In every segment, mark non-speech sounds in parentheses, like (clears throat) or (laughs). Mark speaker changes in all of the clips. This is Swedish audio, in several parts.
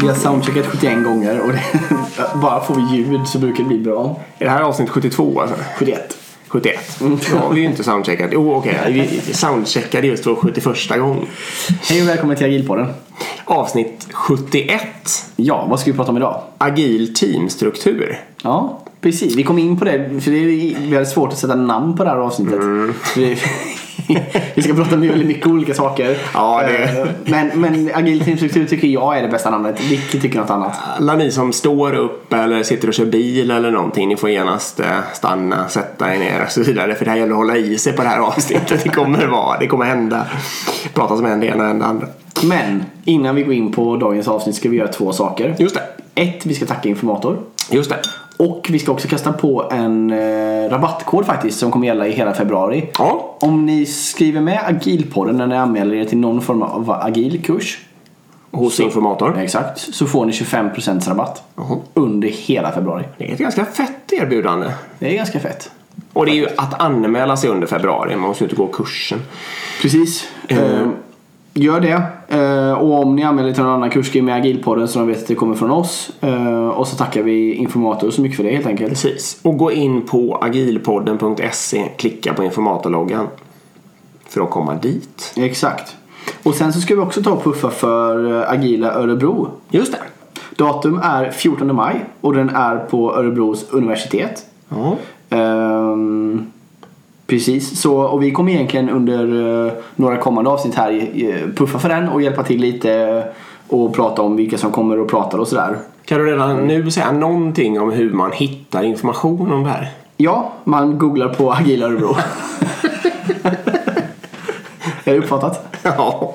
Speaker 1: Vi har soundcheckat 71 gånger och det, (laughs) bara får vi ljud så brukar det bli bra.
Speaker 2: Är det här avsnitt 72 alltså?
Speaker 1: 71.
Speaker 2: 71. Då har vi ju inte soundcheckat. Jo, okej. Vi soundcheckade just då 71 gång.
Speaker 1: Hej och välkommen till Agilpodden.
Speaker 2: Avsnitt 71.
Speaker 1: Ja, vad ska vi prata om idag?
Speaker 2: Agil teamstruktur.
Speaker 1: Ja, precis. Vi kom in på det för det är, vi hade svårt att sätta namn på det här avsnittet. För det- vi ska prata om väldigt mycket olika saker.
Speaker 2: Ja, det-
Speaker 1: Eh, Men, men agil teamstruktur tycker jag är det bästa namnet. Vicky tycker något annat.
Speaker 2: Alla ni som står upp eller sitter och kör bil eller någonting, ni får genast eh, stanna, sätta er ner och så vidare. För det här gäller att hålla i sig på det här avsnittet. Det kommer vara, det kommer hända. Prata som en det ena och det andra.
Speaker 1: Men innan vi går in på dagens avsnitt ska vi göra två saker.
Speaker 2: Just det.
Speaker 1: Ett, vi ska tacka informator.
Speaker 2: Just det.
Speaker 1: Och vi ska också kasta på en eh, rabattkod faktiskt som kommer gälla i hela februari.
Speaker 2: Ja.
Speaker 1: Om ni skriver med Agilpodden när ni anmäler er till någon form av agilkurs.
Speaker 2: Hos informator.
Speaker 1: Exakt. Så får ni 25% rabatt.
Speaker 2: Jaha.
Speaker 1: Under hela februari.
Speaker 2: Det är ett ganska fett erbjudande.
Speaker 1: Det är ganska fett.
Speaker 2: Och det är ju att anmäla sig under februari. Man måste ju inte gå kursen.
Speaker 1: Precis. Eh, gör det. Eh, och om ni anmäler er till någon annan kurs, med Agilpodden så de vet att det kommer från oss. Eh, och så tackar vi informator så mycket för det helt enkelt.
Speaker 2: Precis. Och gå in på agilpodden.se. Klicka på informatorloggan. För att komma dit.
Speaker 1: Exakt. Och sen så ska vi också ta och puffa för eh, Agila Örebro.
Speaker 2: Just det.
Speaker 1: Datum är 14 maj och den är på Örebros universitet.
Speaker 2: Ja.
Speaker 1: Ehm, precis, så, och vi kommer egentligen under eh, några kommande avsnitt här eh, puffa för den och hjälpa till lite och prata om vilka som kommer och pratar och sådär.
Speaker 2: Kan du redan nu säga någonting om hur man hittar information om det här?
Speaker 1: Ja, man googlar på Agila Örebro. (laughs) Är det uppfattat?
Speaker 2: Ja.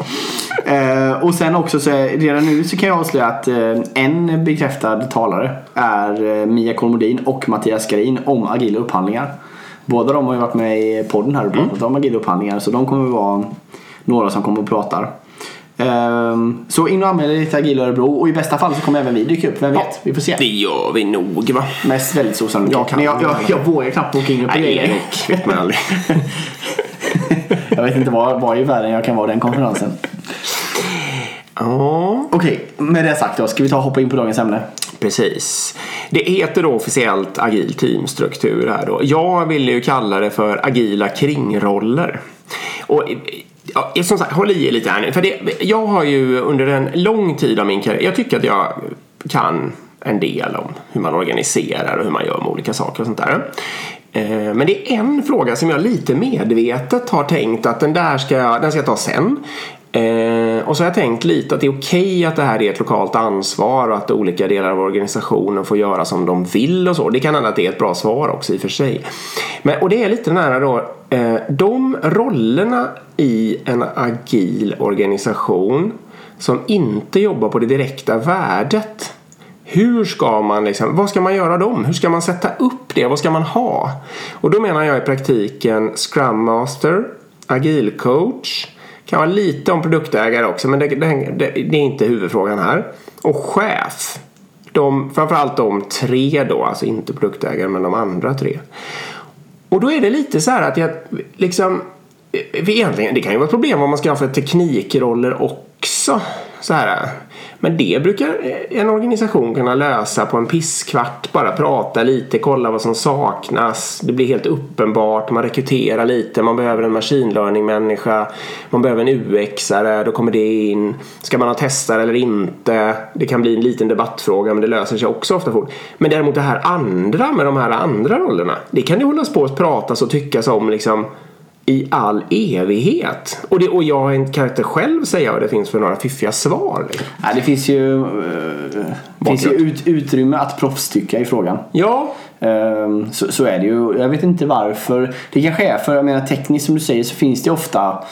Speaker 1: Eh, och sen också så redan nu så kan jag avslöja att eh, en bekräftad talare är eh, Mia Kolmodin och Mattias Skarin om agila upphandlingar. Båda de har ju varit med i podden här och pratat om agila upphandlingar så de kommer vara några som kommer och pratar. Ehm, så in och anmäl er till Agila Örebro och i bästa fall så kommer även vi dyka upp, vem vet? Vi får se.
Speaker 2: Det gör vi nog va?
Speaker 1: Mest väldigt osannolikt.
Speaker 2: Jag kan-
Speaker 1: Men jag, jag, jag vågar knappt boka in upp
Speaker 2: Nej,
Speaker 1: grejer.
Speaker 2: Erik vet man aldrig. (laughs)
Speaker 1: Jag vet inte var, var i världen jag kan vara den konferensen.
Speaker 2: Ja,
Speaker 1: Okej, med det sagt då, ska vi ta och hoppa in på dagens ämne?
Speaker 2: precis. Det heter då officiellt agil teamstruktur här då. Jag vill ju kalla det för agila kringroller. Och ja, som sagt, håll i er lite här nu. För det, jag har ju under en lång tid av min karriär, jag tycker att jag kan en del om hur man organiserar och hur man gör med olika saker och sånt där. Eh, men det är en fråga som jag lite medvetet har tänkt att den där ska jag, den ska jag ta sen. Eh, Eh, och så har jag tänkt lite att det är okej att det här är ett lokalt ansvar och att olika delar av organisationen får göra som de vill och så. Det kan hända att det är ett bra svar också i och för sig. Men, och det är lite nära då, eh, de rollerna i en agil organisation som inte jobbar på det direkta värdet hur ska man liksom, vad ska man göra dem? Hur ska man sätta upp det? Vad ska man ha? Och då menar jag i praktiken Scrum Master, Agil Coach, kan vara lite om produktägare också men det, det, det, är inte huvudfrågan här. Och chef. De, framförallt de tre då, alltså inte produktägare men de andra tre. Och då är det lite så här att jag liksom eh, egentligen, det kan ju vara ett problem vad man ska ha för teknikroller också. Så här. Men det brukar eh, en organisation kunna lösa på en pisskvart. Bara prata lite, kolla vad som saknas. Det blir helt uppenbart. Man rekryterar lite. Man behöver en machine learning-människa. Man behöver en UX-are. Då kommer det in. Ska man ha testare eller inte? Det kan bli en liten debattfråga men det löser sig också ofta fort. Men däremot det här andra med de här andra rollerna. Det kan ju hållas på att pratas och tyckas om liksom i all evighet. Och, det, och jag kan inte själv säga vad det finns för några fiffiga svar. Liksom.
Speaker 1: Nej, det finns ju, eh, finns ju ut, utrymme att proffstycka i frågan.
Speaker 2: Ja,
Speaker 1: Ehm, så, så är det ju. Jag vet inte varför. Det kanske är för, jag menar tekniskt som du säger så finns det ofta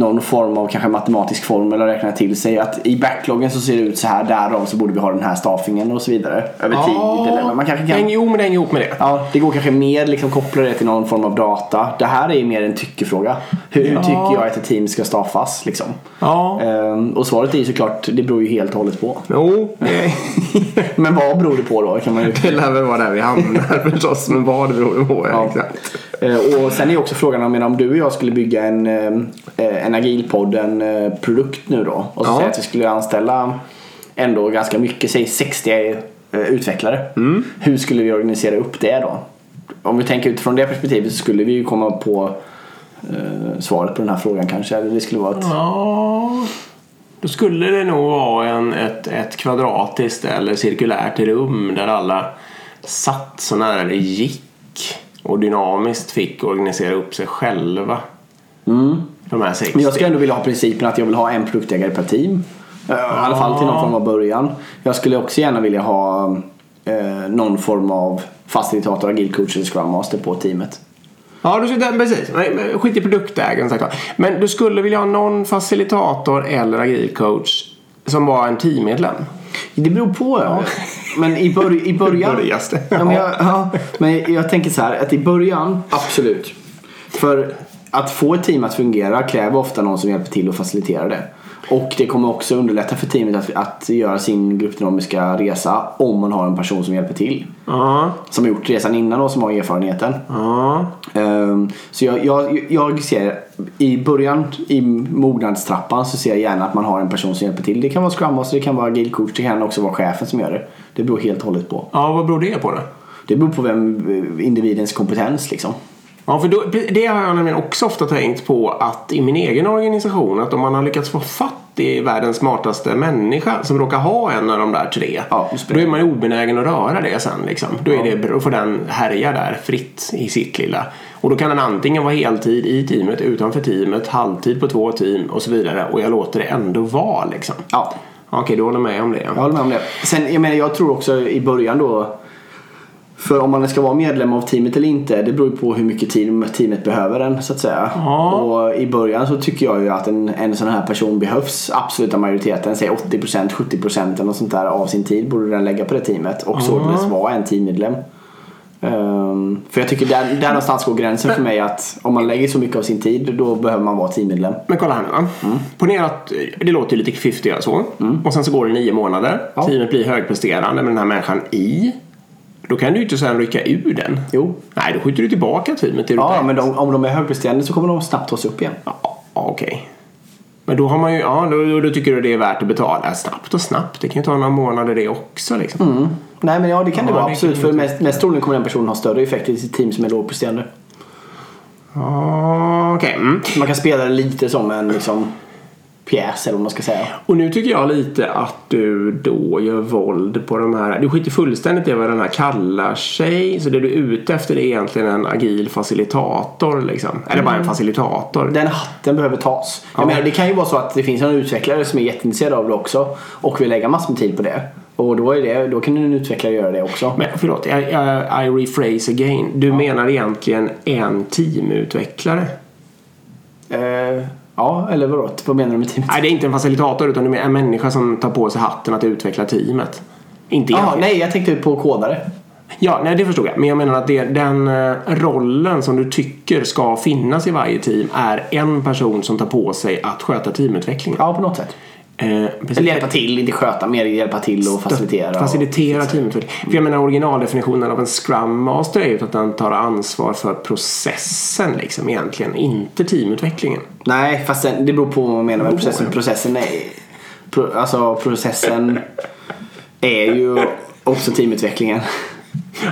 Speaker 1: någon form av kanske matematisk formel att räkna till sig. Att i backloggen så ser det ut så här, därav så borde vi ha den här staffingen och så vidare. Över tid. Eller, man kanske kan...
Speaker 2: häng, jo men det hänger ihop med det.
Speaker 1: Ja, det går kanske mer liksom koppla det till någon form av data. Det här är mer en tyckefråga. Hur, hur tycker jag att ett team ska staffas liksom?
Speaker 2: Ja,
Speaker 1: Ehm, och svaret är ju såklart, det beror ju helt och hållet på.
Speaker 2: jo. det- (laughs)
Speaker 1: Men vad beror det på då? Kan man ju...
Speaker 2: Det lär väl vara där vi hamnar (laughs) förstås. Men vad det beror på. Ja.
Speaker 1: Ja.
Speaker 2: Exakt.
Speaker 1: Eh, och sen är också frågan om, om du och jag skulle bygga en, eh, en agilpodd, en eh, produkt nu då. Och så
Speaker 2: Ja.
Speaker 1: säga att vi skulle anställa ändå ganska mycket, säg 60 eh, utvecklare.
Speaker 2: Mm.
Speaker 1: Hur skulle vi organisera upp det då? Om vi tänker utifrån det perspektivet så skulle vi ju komma på eh, svaret på den här frågan kanske. Eller det skulle vara ett...
Speaker 2: Ja, då skulle det nog vara en, ett, ett kvadratiskt eller cirkulärt rum där alla satt så nära det gick och dynamiskt fick organisera upp sig själva. De här 60.
Speaker 1: Men jag skulle ändå vilja ha principen att jag vill ha en produktägare per team. Eh, I alla fall till någon form av början. Jag skulle också gärna vilja ha eh, någon form av facilitator, agil coach eller scrum master på teamet.
Speaker 2: Ja, du precis. Skit i produktägaren. Men du skulle vilja ha någon facilitator eller agil coach som var en teammedlem.
Speaker 1: Det beror på. Ja. Men i, bör, i början... Ja, men, jag, ja, men jag tänker så här att i början, absolut. För att få ett team att fungera kräver ofta någon som hjälper till att facilitera det. Och det kommer också underlätta för teamet att, att göra sin gruppdynamiska resa om man har en person som hjälper till.
Speaker 2: Ja,
Speaker 1: Som har gjort resan innan och som har erfarenheten.
Speaker 2: ja.
Speaker 1: Ehm, så jag, jag, jag ser i början i mognadstrappan så ser jag gärna att man har en person som hjälper till. Det kan vara Scrum Master, det kan vara agil coach, det kan också vara chefen som gör det. Det beror helt och hållet på.
Speaker 2: ja, vad beror det på då?
Speaker 1: Det beror på vem eh, individens kompetens liksom.
Speaker 2: Ja, för då, det har jag nämligen också ofta tänkt på att i min egen organisation att om man har lyckats få fatt i världens smartaste människa som råkar ha en av de där tre.
Speaker 1: Ja, då
Speaker 2: är man ju obenägen att röra det sen liksom. Då, är det, då får den härja där fritt i sitt lilla. Och då kan den antingen vara heltid i teamet, utanför teamet, halvtid på två team och så vidare. Och jag låter det ändå vara liksom.
Speaker 1: Ja,
Speaker 2: Okej, du håller med om det.
Speaker 1: jag håller med om det. Sen, jag menar, jag tror också i början då för om man ska vara medlem av teamet eller inte det beror ju på hur mycket team, teamet behöver en så att säga.
Speaker 2: Ja.
Speaker 1: Och i början så tycker jag ju att en, en sån här person behövs absoluta majoriteten, säg 80% 70% eller något sånt där av sin tid borde den lägga på det teamet och således vara en teammedlem. Ehm, för jag tycker där, där någonstans går gränsen för mig att om man lägger så mycket av sin tid då behöver man vara teammedlem.
Speaker 2: Men kolla här nu va.
Speaker 1: Mm.
Speaker 2: Ponera att eh, det låter ju lite fiffigt så. Och sen så går det nio månader.
Speaker 1: Ja.
Speaker 2: Teamet blir högpresterande med den här människan i. Då kan du ju inte sen rycka ur den.
Speaker 1: Jo.
Speaker 2: Nej, då skjuter du tillbaka teamet till
Speaker 1: Ja, men de, om de är högpresterande så kommer de snabbt ta sig upp igen.
Speaker 2: Ja, okej. Men då har man ju, ja då, då, tycker du det är värt att betala. Snabbt och snabbt. Det kan ju ta några månader det också liksom.
Speaker 1: Nej men ja det kan det
Speaker 2: Ja,
Speaker 1: vara
Speaker 2: det
Speaker 1: absolut. För
Speaker 2: det
Speaker 1: mest, mest troligen kommer den personen ha större effekt i sitt team som är lågpresterande.
Speaker 2: Ja, okej. Mm.
Speaker 1: Man kan spela det lite som en liksom, pjäs eller vad man ska säga.
Speaker 2: Och nu tycker jag lite att du då gör våld på de här. Du skiter fullständigt i vad den här kallar sig. Så det du är ute efter är egentligen en agil facilitator liksom. Eller bara en facilitator.
Speaker 1: Den hatten behöver tas. Jag
Speaker 2: Ja.
Speaker 1: menar, det kan ju vara så att det finns en utvecklare som är jätteintresserad av det också och vill lägga massor med tid på det. Och då, är det, då kan en utvecklare göra det också.
Speaker 2: Men förlåt, jag, jag, I rephrase again. Du menar egentligen en teamutvecklare?
Speaker 1: Eh, ja, eller vadå? Vad menar du med teamet?
Speaker 2: Nej, det är inte en facilitator utan du menar en människa som tar på sig hatten att utveckla teamet. Inte
Speaker 1: Jaha,
Speaker 2: egentligen.
Speaker 1: nej jag tänkte på kodare.
Speaker 2: Ja, nej det förstod jag. Men jag menar att det, den eh, rollen som du tycker ska finnas i varje team är en person som tar på sig att sköta teamutvecklingen.
Speaker 1: Ja, på något sätt.
Speaker 2: Eh.
Speaker 1: Eller hjälpa till, inte sköta, mer hjälpa till och facilitera.
Speaker 2: Facilitera teamutveckling. För jag menar originaldefinitionen av en Scrum Master är ju att den tar ansvar för processen liksom egentligen, inte teamutvecklingen.
Speaker 1: Nej, fast det beror på vad man menar med processen. Processen är, pro, alltså processen är ju också teamutvecklingen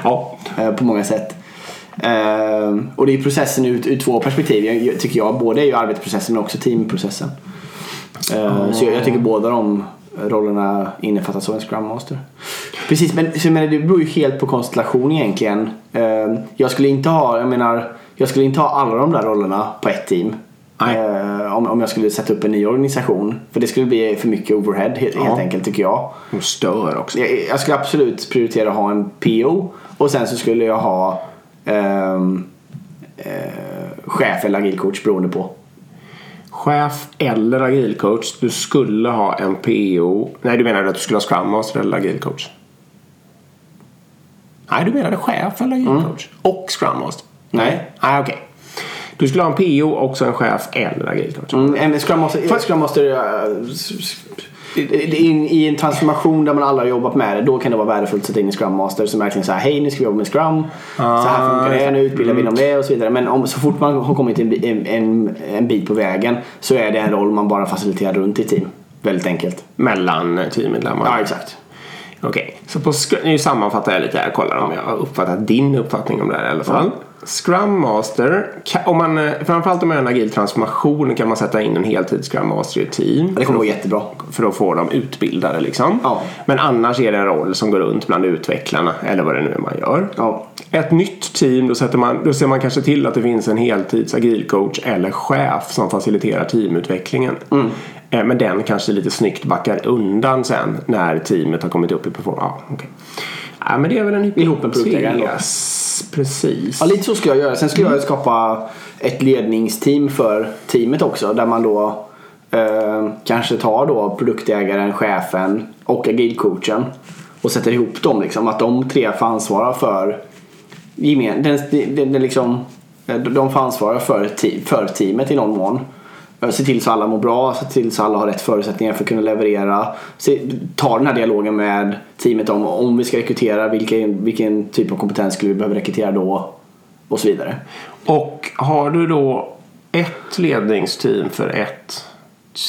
Speaker 2: Ja.
Speaker 1: eh, på många sätt. Eh, och det är processen ur, ur två perspektiv. Tycker jag. Både är ju arbetsprocessen men också teamprocessen. Eh, Så jag, jag tycker båda de rollerna innefattas av en Scrum Master. Precis, men så jag menar, det beror ju helt på konstellation egentligen. Eh, Jag skulle inte ha, jag menar, jag skulle inte ha alla de där rollerna på ett team. Eh, om, om jag skulle sätta upp en ny organisation. För det skulle bli för mycket overhead helt,
Speaker 2: Ja.
Speaker 1: helt enkelt tycker jag.
Speaker 2: Och stör också.
Speaker 1: jag. Jag skulle absolut prioritera att ha en PO. Och sen så skulle jag ha ehm, eh, chef eller agil coach beroende på.
Speaker 2: Chef eller agilcoach. Du skulle ha en PO. Nej, du menar att du skulle ha Scrum Master eller agilcoach? Nej, du menade chef eller agilcoach. Och Scrum Master?
Speaker 1: Nej.
Speaker 2: Nej, okej. Du skulle ha en PO och så en chef eller agilcoach.
Speaker 1: Mm, en Scrum Master, Scrum Master eh, s- i, en transformation där man alla har jobbat med det, då kan det vara värdefullt att sätta in en Scrum Master som verkligen säger hej nu ska vi jobba med Scrum. så här funkar det, nu utbildar vi inom det och så vidare. Men om, så fort man har kommit en, en, en, bit på vägen så är det en roll man bara faciliterar runt i team. Väldigt enkelt.
Speaker 2: mellan teammedlemmar.
Speaker 1: Ja, exakt.
Speaker 2: Okej, så på nu sammanfattar jag lite här. Kollar om jag har uppfattat din uppfattning om det här i alla fall. Scrum Master, om man, eh, framförallt om man gör en agil transformation kan man sätta in en heltids Scrum Master i ett team.
Speaker 1: Det kommer gå jättebra.
Speaker 2: För att få dem utbildade liksom.
Speaker 1: Ja.
Speaker 2: Men annars är det en roll som går runt bland utvecklarna eller vad det nu är man gör.
Speaker 1: Ja.
Speaker 2: Ett nytt team, då, sätter man, då ser man kanske till att det finns en heltids agilcoach eller chef som faciliterar teamutvecklingen.
Speaker 1: Mm.
Speaker 2: Eh, Men den kanske lite snyggt backar undan sen när teamet har kommit upp i performance. Ja, okej. ja, men det är väl en
Speaker 1: Ihop med produktägaren då.
Speaker 2: Precis.
Speaker 1: Ja, lite så skulle jag göra. Sen skulle jag skapa ett ledningsteam för teamet också. Där man då eh, kanske tar då produktägaren, chefen och agilcoachen. Och sätter ihop dem liksom. Att de tre får ansvara för gemen, den, den, den liksom, eh, de får ansvara för, te, för teamet i någon mån. Eh, Se till så alla mår bra, se till så alla har rätt förutsättningar för att kunna leverera. Se, ta den här dialogen med teamet om om vi ska rekrytera, vilken, vilken typ av kompetens skulle vi behöva rekrytera då? Och så vidare.
Speaker 2: Och har du då ett ledningsteam för ett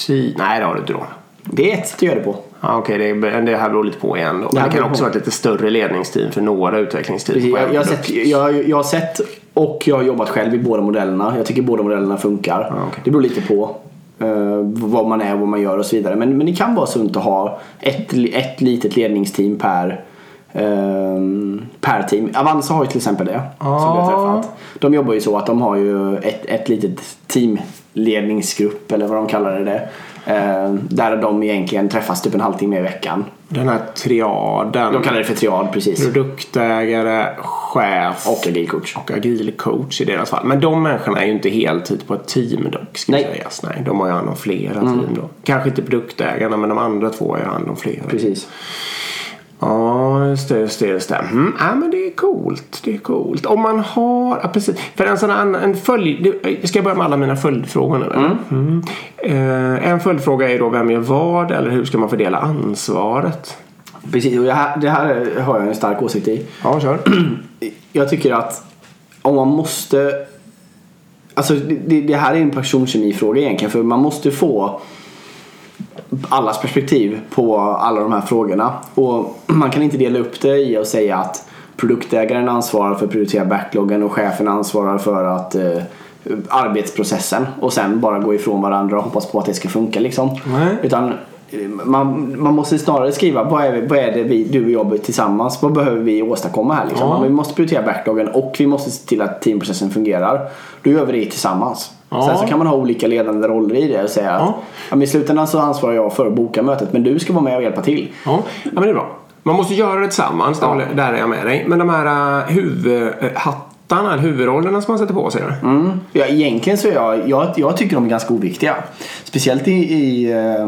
Speaker 2: team? Nej, det har du inte då.
Speaker 1: Det är ett att göra det på.
Speaker 2: Ja, Okej, det, det här beror lite på igen då.
Speaker 1: Det
Speaker 2: kan också vara ett lite större ledningsteam för några utvecklingsteam.
Speaker 1: Precis, jag, jag, har sett, jag, jag har sett och jag har jobbat själv i båda modellerna. Jag tycker båda modellerna funkar.
Speaker 2: Ja, okej.
Speaker 1: Det beror lite på eh, vad man är, vad man gör och så vidare. Men, men det kan vara sunt att ha ett, ett litet ledningsteam per, ehm, per team. Avanza har ju till exempel det. Som vi har träffat. De jobbar ju så att de har ju ett, ett litet teamledningsgrupp eller vad de kallar det. Eh, där de egentligen träffas typ en halvtimme i veckan.
Speaker 2: Den här triaden.
Speaker 1: De kallar det för triad precis.
Speaker 2: Produktägare, chef
Speaker 1: Och agilcoach.
Speaker 2: och agil coach i deras fall. Men de människorna är ju inte heltid på ett team dock. Ska
Speaker 1: Nej.
Speaker 2: Sägas. Nej, de har ju hand om flera team då. Kanske inte produktägarna men de andra två har ju hand om flera.
Speaker 1: Precis.
Speaker 2: Ja, just det, just det, just det. Mm, ja, men det är coolt. Det är coolt. Om man har, ja, precis. För en sån här, en följd, det- ska jag börja med alla mina följdfrågor nu eller? Mm. Eh, en följdfråga är då vem gör vad eller hur ska man fördela ansvaret?
Speaker 1: Precis, och det här, det här har jag en stark åsikt i.
Speaker 2: Ja, kör. (clears throat)
Speaker 1: Jag tycker att om man måste... Alltså det, det här är en personkemifråga egentligen för man måste få allas perspektiv på alla de här frågorna. Och man kan inte dela upp det i att säga att produktägaren ansvarar för att prioritera backloggen och chefen ansvarar för att eh, arbetsprocessen och sen bara gå ifrån varandra och hoppas på att det ska funka liksom.
Speaker 2: Nej.
Speaker 1: Utan eh, man, man måste snarare skriva vad är, vad är det vi, du och jag tillsammans, vad behöver vi åstadkomma här liksom.
Speaker 2: Ja.
Speaker 1: Vi måste prioritera backloggen och vi måste se till att teamprocessen fungerar. Då gör vi det tillsammans.
Speaker 2: Ja.
Speaker 1: Sen så kan man ha olika ledande roller i det och säga att
Speaker 2: Ja.
Speaker 1: ja, men i slutändan så ansvarar jag för att boka mötet men du ska vara med och hjälpa till.
Speaker 2: Ja, ja men det är bra. Man måste göra det tillsammans, där, där är jag med dig. Men de här uh, huvudhattarna, huvudrollerna som man sätter på sig?
Speaker 1: Mm. Ja, egentligen så är jag, jag, jag tycker de är ganska oviktiga. Speciellt i, i, eh,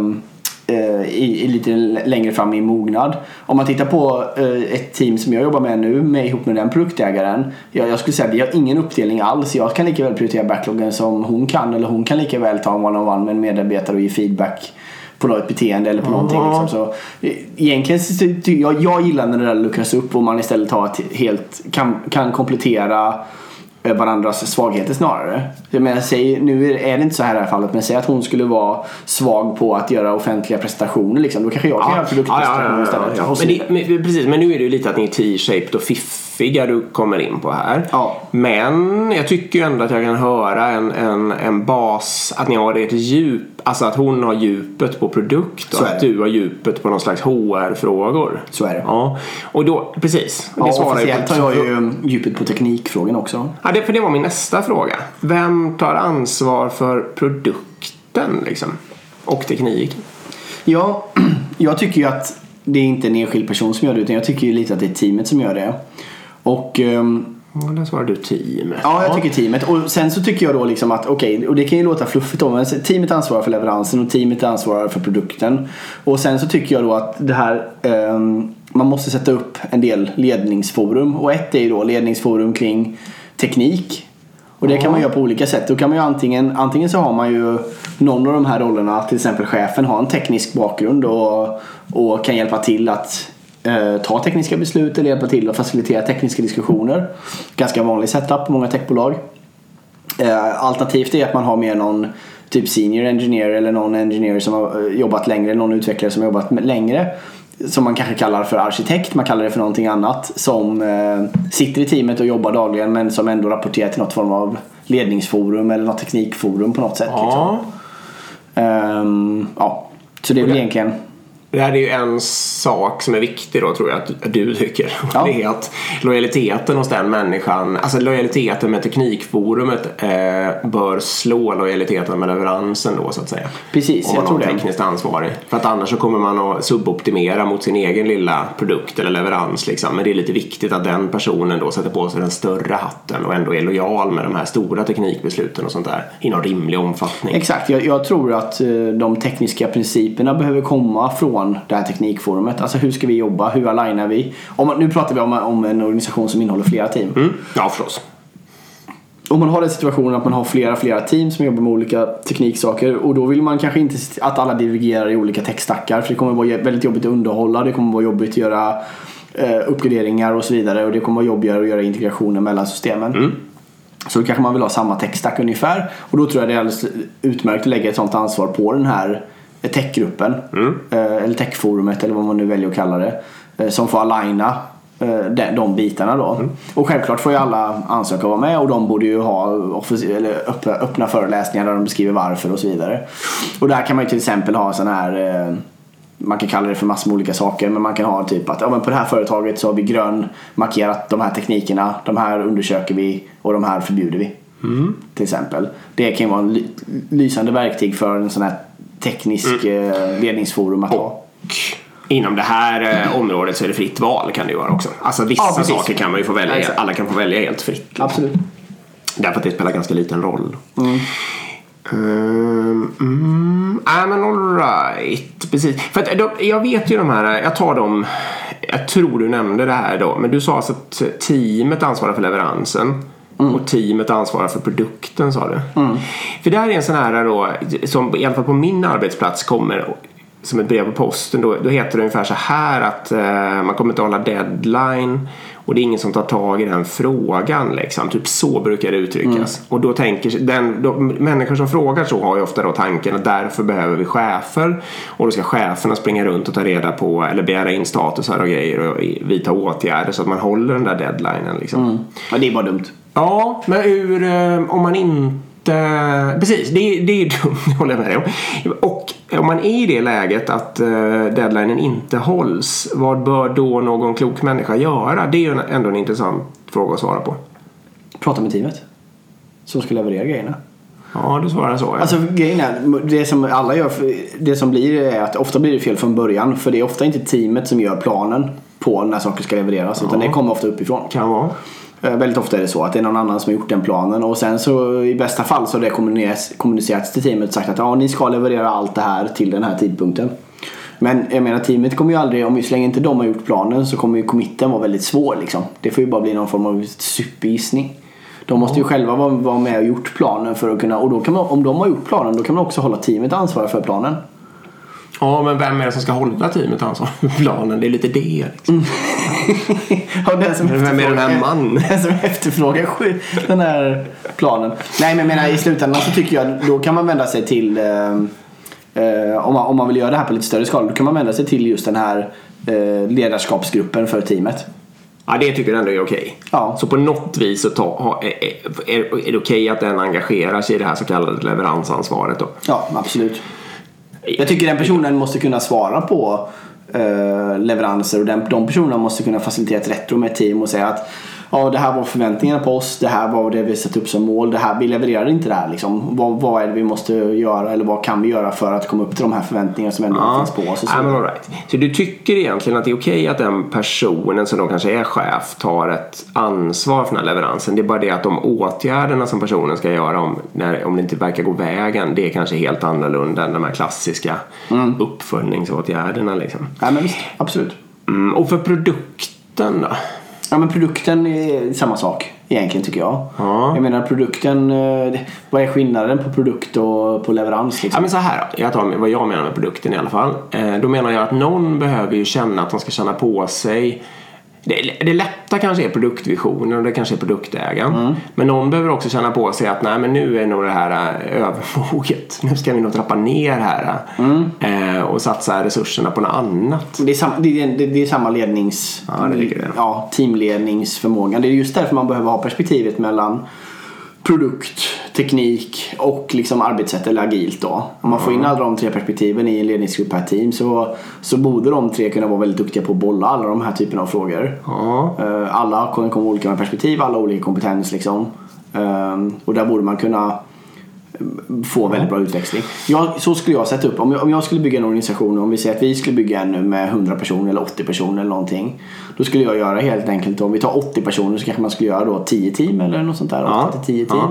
Speaker 1: i, i lite längre fram i mognad. Om man tittar på eh, ett team som jag jobbar med nu med, ihop med den produktägaren. Jag, jag skulle säga att vi har ingen uppdelning alls. Jag kan lika väl prioritera backloggen som hon kan. Eller hon kan lika väl ta en one-on-one med en medarbetare och ge feedback på något beteende eller på någonting. Liksom. Så, eh, egentligen så jag, jag gillar när det där luckras upp och man istället har ett helt, kan, kan komplettera eh, varandras svagheter snarare. Jag menar, säg, nu är det inte så här i det här fallet men säg att hon skulle vara svag på att göra offentliga presentationer liksom. Då kanske jag kan göra produktpresentationer istället.
Speaker 2: ja.
Speaker 1: Och så
Speaker 2: Men,
Speaker 1: vidare.
Speaker 2: det, men, precis, men nu är det ju lite att ni är T-shaped och fiffiga du kommer in på här.
Speaker 1: Ja.
Speaker 2: Men jag tycker ju ändå att jag kan höra en, en, en bas, att ni har ett djup, alltså att hon har djupet på produkt och att
Speaker 1: det.
Speaker 2: du har djupet på någon slags HR-frågor.
Speaker 1: Så är det.
Speaker 2: Ja, och då, precis.
Speaker 1: Ja,
Speaker 2: svarar ju på
Speaker 1: officiellt har jag ju djupet på teknikfrågan också.
Speaker 2: Ja, det, för det var min nästa fråga. Vem tar ansvar för produkten liksom? Och tekniken?
Speaker 1: Ja, (clears throat) jag tycker ju att det är inte en enskild person som gör det utan jag tycker ju lite att det är teamet som gör det. Och ehm,
Speaker 2: Ja, där svarar du team.
Speaker 1: Ja, jag tycker teamet. Och sen så tycker jag då liksom att okej, och det kan ju låta fluffigt då, men teamet ansvarar för leveransen och teamet ansvarar för produkten. Och sen så tycker jag då att det här, ehm, man måste sätta upp en del ledningsforum. Och ett är ju då ledningsforum kring teknik. Och det kan man göra på olika sätt. Då kan man ju antingen, antingen så har man ju någon av de här rollerna, till exempel chefen har en teknisk bakgrund och, och kan hjälpa till att eh, ta tekniska beslut eller hjälpa till att facilitera tekniska diskussioner. Ganska vanlig setup på många techbolag. Eh, alternativt är att man har mer någon typ senior engineer eller någon engineer som har eh, jobbat längre, någon utvecklare som har jobbat längre. Som man kanske kallar för arkitekt, man kallar det för någonting annat. Som eh, sitter i teamet och jobbar dagligen men som ändå rapporterar till något form av ledningsforum eller något teknikforum på något sätt.
Speaker 2: Ja.
Speaker 1: Liksom. Um, ja. Så det är väl egentligen
Speaker 2: det här är ju en sak som är viktig då tror jag att du tycker. Ja. Det är att lojaliteten hos den människan, alltså lojaliteten med teknikforumet eh, bör slå lojaliteten med leveransen då så att säga.
Speaker 1: Precis,
Speaker 2: Om
Speaker 1: jag tror
Speaker 2: det. tekniskt ansvarig. För att annars så kommer man att suboptimera mot sin egen lilla produkt eller leverans liksom. Men det är lite viktigt att den personen då sätter på sig den större hatten och ändå är lojal med de här stora teknikbesluten och sånt där i någon rimlig omfattning.
Speaker 1: Exakt, jag, jag tror att eh, de tekniska principerna behöver komma från från det här teknikforumet. Alltså hur ska vi jobba? Hur alignar vi? Om, nu pratar vi om, om en organisation som innehåller flera team.
Speaker 2: Mm. Ja, förstås.
Speaker 1: Om man har den situationen att man har flera, flera team som jobbar med olika tekniksaker och då vill man kanske inte att alla divergerar i olika techstackar för det kommer vara väldigt jobbigt att underhålla, det kommer vara jobbigt att göra eh, uppgraderingar och så vidare och det kommer vara jobbigare att göra integrationer mellan systemen. Mm. Så då kanske man vill ha samma techstack ungefär och då tror jag det är alldeles utmärkt att lägga ett sånt ansvar på den här techgruppen. Mm. Eh, eller techforumet eller vad man nu väljer att kalla det. Eh, som får aligna eh, de, de bitarna då. Mm. Och självklart får ju alla ansöka och vara med och de borde ju ha eller öppna, öppna föreläsningar där de beskriver varför och så vidare. Och där kan man ju till exempel ha sån här man kan kalla det för massor med olika saker men man kan ha typ att ja, men på det här företaget så har vi grön markerat de här teknikerna, de här undersöker vi och de här förbjuder vi. Mm. Till exempel. Det kan ju vara en lysande verktyg för en sån här teknisk mm. Eh, ledningsforum att ha.
Speaker 2: Inom det här eh, området så är det fritt val kan det ju vara också. Alltså vissa ja, saker kan man ju få välja, ja, alla kan få välja helt fritt.
Speaker 1: Absolut.
Speaker 2: Därför att det spelar ganska liten roll. Mm. Um, mm, äh, men alright. Precis. För att, då, jag vet ju de här, jag tar dem, jag tror du nämnde det här då, men du sa alltså att teamet ansvarar för leveransen. Mm. Och teamet ansvarar för produkten sa du. Mm. För det här är en sån här då, som i alla fall på min arbetsplats kommer som ett brev på posten. Då, då heter det ungefär så här att eh, man kommer inte hålla deadline och det är ingen som tar tag i den frågan. Liksom. Typ så brukar det uttryckas. Mm. Och då tänker den, då, människor som frågar så har ju ofta då tanken att därför behöver vi chefer. Och då ska cheferna springa runt och ta reda på eller begära in statusar och grejer och vidta åtgärder så att man håller den där deadlinen. Liksom. Mm.
Speaker 1: Ja, det är bara dumt.
Speaker 2: Ja, men hur, eh, om man inte Precis, det, det är (laughs) dumt, det håller jag med dig om. Och om man är i det läget att uh, deadlinen inte hålls, vad bör då någon klok människa göra? Det är ju ändå en intressant fråga att svara på.
Speaker 1: Prata med teamet. Som ska leverera grejerna.
Speaker 2: Ja, du svarar så. Ja.
Speaker 1: Alltså grejen är, det som alla gör, det som blir är att ofta blir det fel från början. För det är ofta inte teamet som gör planen på när saker ska levereras. Ja. Utan det kommer ofta uppifrån.
Speaker 2: Kan vara.
Speaker 1: Eh, väldigt ofta är det så att det är någon annan som har gjort den planen och sen så i bästa fall så har det kommunicerats till teamet och sagt att ja, ni ska leverera allt det här till den här tidpunkten. Men jag menar teamet kommer ju aldrig, om vi så länge inte de har gjort planen så kommer ju committen vara väldigt svår liksom. Det får ju bara bli någon form av supergissning. De måste ju själva vara, med och gjort planen för att kunna, och då kan man, om de har gjort planen då kan man också hålla teamet ansvariga för planen.
Speaker 2: Ja, men vem är det som ska hålla teamet ansvar för planen? Det är lite det. Liksom. (laughs)
Speaker 1: den som
Speaker 2: vem är den här mannen? (laughs)
Speaker 1: Den som efterfrågar den här planen. Nej, men menar i slutändan så tycker jag då kan man vända sig till eh, eh, om, man, om man vill göra det här på lite större skala då kan man vända sig till just den här eh, ledarskapsgruppen för teamet.
Speaker 2: Ja, det tycker jag ändå är okej. Ja. Så på något vis så ta, ha, är, är, är det okej att den engagerar sig i det här så kallade leveransansvaret då?
Speaker 1: Ja, absolut. Jag tycker den personen måste kunna svara på eh, Eh, leveranser. Och den, de personerna måste kunna facilitera ett retro med ett team och säga att ja, det här var förväntningarna på oss, det här var det vi satt upp som mål, det här, vi levererar inte det här liksom. Vad, vad är det vi måste göra eller vad kan vi göra för att komma upp till de här förväntningarna som ändå ja. finns på oss? Och
Speaker 2: så. all right. så du tycker egentligen att det är okej okay att den personen som då kanske är chef tar ett ansvar för den här leveransen. Det är bara det att de åtgärderna som personen ska göra om, när, om det inte verkar gå vägen, det är kanske helt annorlunda än de här klassiska mm. uppföljningsåtgärderna liksom.
Speaker 1: Ja men visst, absolut.
Speaker 2: Mm, och för produkten då?
Speaker 1: Ja men produkten är samma sak egentligen tycker jag. Ja. Jag menar produkten, eh, vad är skillnaden på produkt och på leverans? Liksom?
Speaker 2: Ja men så här jag tar vad jag menar med produkten i alla fall. Eh, då menar jag att någon behöver ju känna att de ska känna på sig det, det lätta kanske är produktvisionen och det kanske är produktägaren. Men någon behöver också känna på sig att nej men nu är nog det här eh, övermoget. Nu ska vi nog trappa ner här eh, och satsa resurserna på något annat.
Speaker 1: Det är, sam, det, det, det är samma lednings...
Speaker 2: Ja,
Speaker 1: ja, teamledningsförmåga. Det är just därför man behöver ha perspektivet mellan produkt, teknik och liksom arbetssätt eller agilt då. Om man får in alla de tre perspektiven i en ledningsgrupp per team så, så borde de tre kunna vara väldigt duktiga på att bolla alla de här typerna av frågor. Eh, Alla kommer olika med perspektiv, alla olika kompetens liksom. Ehm, Och där borde man kunna få väldigt bra utväxling. Jag, så skulle jag sätta upp. Om jag, om jag skulle bygga en organisation, om vi säger att vi skulle bygga en med 100 personer eller 80 personer eller någonting. Då skulle jag göra helt enkelt, om vi tar 80 personer så kanske man skulle göra då 10 team eller något sånt där.
Speaker 2: Ja.
Speaker 1: 8 till 10 team.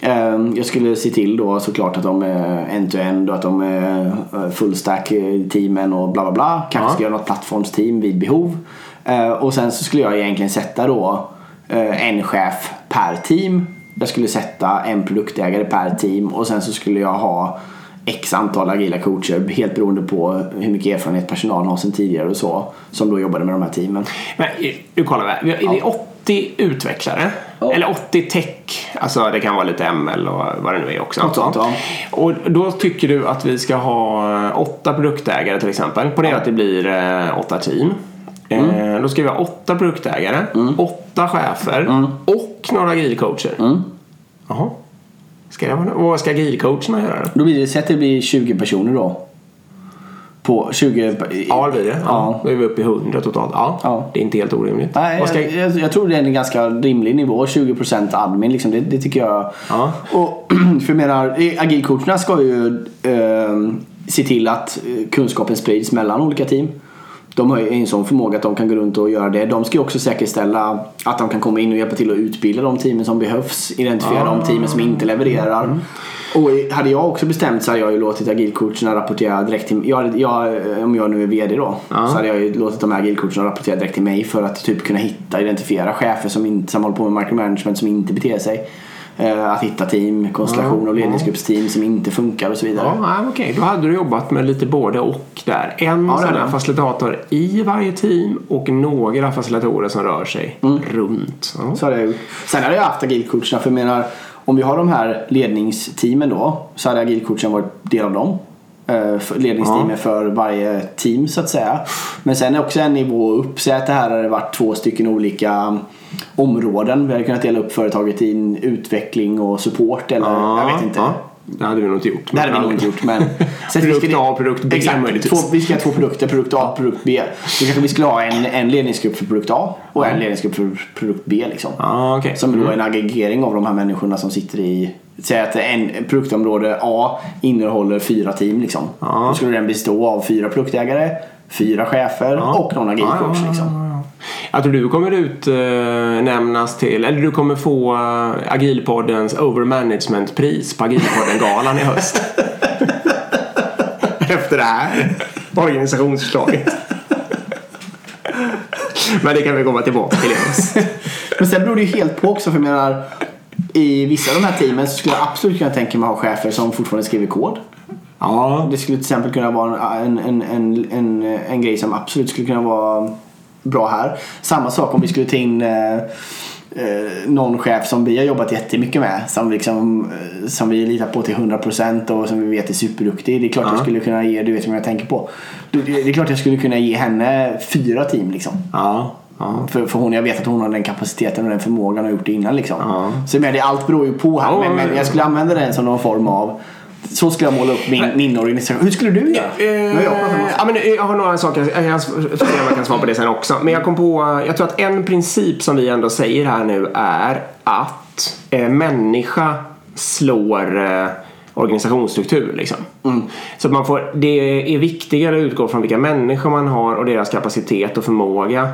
Speaker 1: Ehm, Jag skulle se till då såklart att de är end-to-end och att de är eh, full stack eh, teamen och bla bla bla. Kanske
Speaker 2: Ja.
Speaker 1: ska göra något plattformsteam vid behov. Eh, Och sen så skulle jag egentligen sätta då eh, en chef per team. Jag skulle sätta en produktägare per team och sen så skulle jag ha X antal agila coacher helt beroende på hur mycket erfarenhet personalen har sedan tidigare och så. Som då jobbade med de här teamen.
Speaker 2: Men eh, nu kollar vi. Vi har- Det är 80 utvecklare.
Speaker 1: Ja.
Speaker 2: Eller 80 tech. Alltså det kan vara lite ML och vad det nu är också.
Speaker 1: Sånt, ja.
Speaker 2: Och då tycker du att vi ska ha eh, åtta produktägare till exempel. Ponera att det blir eh, åtta team.
Speaker 1: Mm.
Speaker 2: Då ska vi ha åtta produktägare, åtta chefer
Speaker 1: Mm.
Speaker 2: och några agilcoacher. Jaha. Ska jag, vad ska agilcoacherna göra då?
Speaker 1: Blir det, säg att det blir 20 personer då. På 20...
Speaker 2: Ja, det blir det. Ja.
Speaker 1: Ja.
Speaker 2: Då är vi uppe i 100 totalt. Ja,
Speaker 1: Ja.
Speaker 2: Det är inte helt orimligt.
Speaker 1: Nej,
Speaker 2: ska...
Speaker 1: jag, jag, jag tror det är en ganska rimlig nivå. 20% admin liksom. Det, det tycker jag.
Speaker 2: Ja.
Speaker 1: Och (clears throat) för jag menar, agilcoacherna ska ju eh, se till att eh, kunskapen sprids mellan olika team. De har ju en sån förmåga att de kan gå runt och göra det. De ska ju också säkerställa att de kan komma in och hjälpa till att utbilda de teamen som behövs. Identifiera de teamen som inte levererar. Och hade jag också bestämt så hade jag ju låtit agilcoacherna rapportera direkt till jag, jag, Om jag nu är VD då. Så hade jag ju låtit de här agilcoacherna rapportera direkt till mig för att typ kunna hitta, identifiera chefer som, inte, som håller på med micromanagement som inte beter sig. Eh, att hitta team, konstellation och ledningsgruppsteam som inte funkar och så vidare.
Speaker 2: Ja, okej. Då hade du jobbat med lite både och där. En
Speaker 1: Ja,
Speaker 2: sån här facilitator i varje team och några facilitatorer som rör sig
Speaker 1: Mm.
Speaker 2: runt. Ja.
Speaker 1: Så hade jag gjort. Sen hade jag haft agilcoacherna för jag menar om vi har de här ledningsteamen då så hade agilcoachen varit del av dem. Eh, för- Ledningsteamet för varje team så att säga. Men sen är också en nivå upp. Säg att det här hade varit två stycken olika områden. Vi hade kunnat dela upp företaget i utveckling och support eller jag vet inte.
Speaker 2: Ja. Det hade vi nog inte gjort.
Speaker 1: Det hade vi nog inte gjort men... (laughs) Så att vi
Speaker 2: Produkt
Speaker 1: skulle-
Speaker 2: A och produkt B
Speaker 1: Exakt,
Speaker 2: möjligtvis.
Speaker 1: två, vi ska ha två produkter, produkt A och produkt B. Då kanske vi skulle ha en, en ledningsgrupp för produkt A och en ledningsgrupp för produkt B liksom.
Speaker 2: Ja, okej.
Speaker 1: Som då är en aggregering av de här människorna som sitter i Säg att en produktområde A innehåller fyra team liksom.
Speaker 2: Ja.
Speaker 1: Då skulle den bestå av fyra produktägare, fyra chefer och någon agilcoach liksom.
Speaker 2: ja, ja. Jag tror du kommer utnämnas till, eller du kommer få uh, Agilpoddens Overmanagement-pris på Agilpodden-galan i höst. (laughs) Efter det här organisationsförslaget. Men det kan vi komma tillbaka till i höst. (laughs)
Speaker 1: Men sen beror det ju helt på också för jag menar i vissa av de här teamen så skulle jag absolut kunna tänka mig att ha chefer som fortfarande skriver kod.
Speaker 2: Ja,
Speaker 1: Det skulle till exempel kunna vara en, en, en, en, en grej som absolut skulle kunna vara bra här. Samma sak om vi skulle ta in eh, eh, någon chef som vi har jobbat jättemycket med. Som, liksom, eh, som vi litar på till 100% och som vi vet är superduktig. Det är klart jag skulle kunna ge, du vet vem jag tänker på. Det, är klart jag skulle kunna ge henne fyra team liksom.
Speaker 2: ja, ja.
Speaker 1: För, för hon, jag vet att hon har den kapaciteten och den förmågan och gjort det innan liksom.
Speaker 2: Ja.
Speaker 1: Så men det, allt beror ju på här.
Speaker 2: Ja,
Speaker 1: men, men
Speaker 2: ja.
Speaker 1: jag skulle använda den som någon form av så skulle jag måla upp min, min organisation. Hur skulle du göra? Har jag
Speaker 2: Eh, ja, men jag har några saker, jag kan, jag kan svara på det sen också. Men jag kom på, jag tror att en princip som vi ändå säger här nu är att eh, människa slår eh, organisationsstruktur. Liksom. Så att man får, det är viktigare att utgå från vilka människor man har och deras kapacitet och förmåga.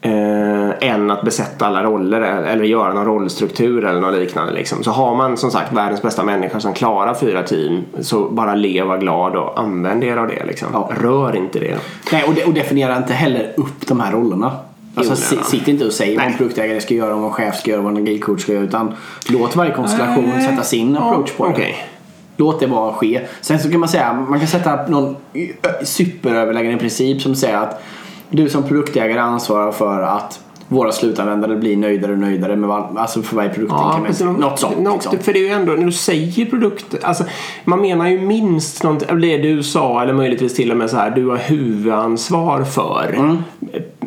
Speaker 2: Eh, än att besätta alla roller eller göra någon rollstruktur eller något liknande. Liksom. Så har man som sagt världens bästa människa som klarar fyra team så bara leva glad och använd er av det. Liksom.
Speaker 1: Ja.
Speaker 2: Rör inte det.
Speaker 1: Nej, och, de, och definiera inte heller upp de här rollerna. Alltså, sitt inte och säg vad en produktägare ska göra, vad en chef ska göra, vad en agilcoach ska göra. Utan låt varje konstellation
Speaker 2: Nej.
Speaker 1: sätta sin approach på det. Låt det bara ske. Sen så kan man säga, man kan sätta någon superöverläggande princip som säger att Du som produktägare ansvarar för att våra slutanvändare blir nöjdare och nöjdare med var, alltså för varje produkt.
Speaker 2: Ja,
Speaker 1: Ja, något sånt.
Speaker 2: Något,
Speaker 1: liksom.
Speaker 2: För det är ju ändå, när du säger produkt, alltså man menar ju minst eller det du sa eller möjligtvis till och med så här, du har huvudansvar för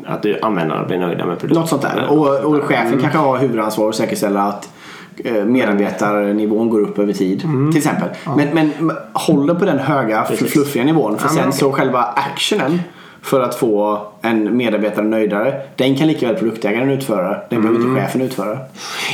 Speaker 2: att du användarna blir nöjda med produkten.
Speaker 1: Mm. Något sånt där. Och, och chefen kanske har huvudansvar att säkerställa att eh, medarbetarnivån går upp över tid.
Speaker 2: Mm.
Speaker 1: Till exempel. Men, men håller på den höga
Speaker 2: Precis.
Speaker 1: fluffiga nivån. För
Speaker 2: Ja,
Speaker 1: sen
Speaker 2: okej.
Speaker 1: så själva actionen för att få en medarbetare nöjdare. Den kan lika väl produktägaren utföra. Den behöver
Speaker 2: Mm.
Speaker 1: inte chefen utföra.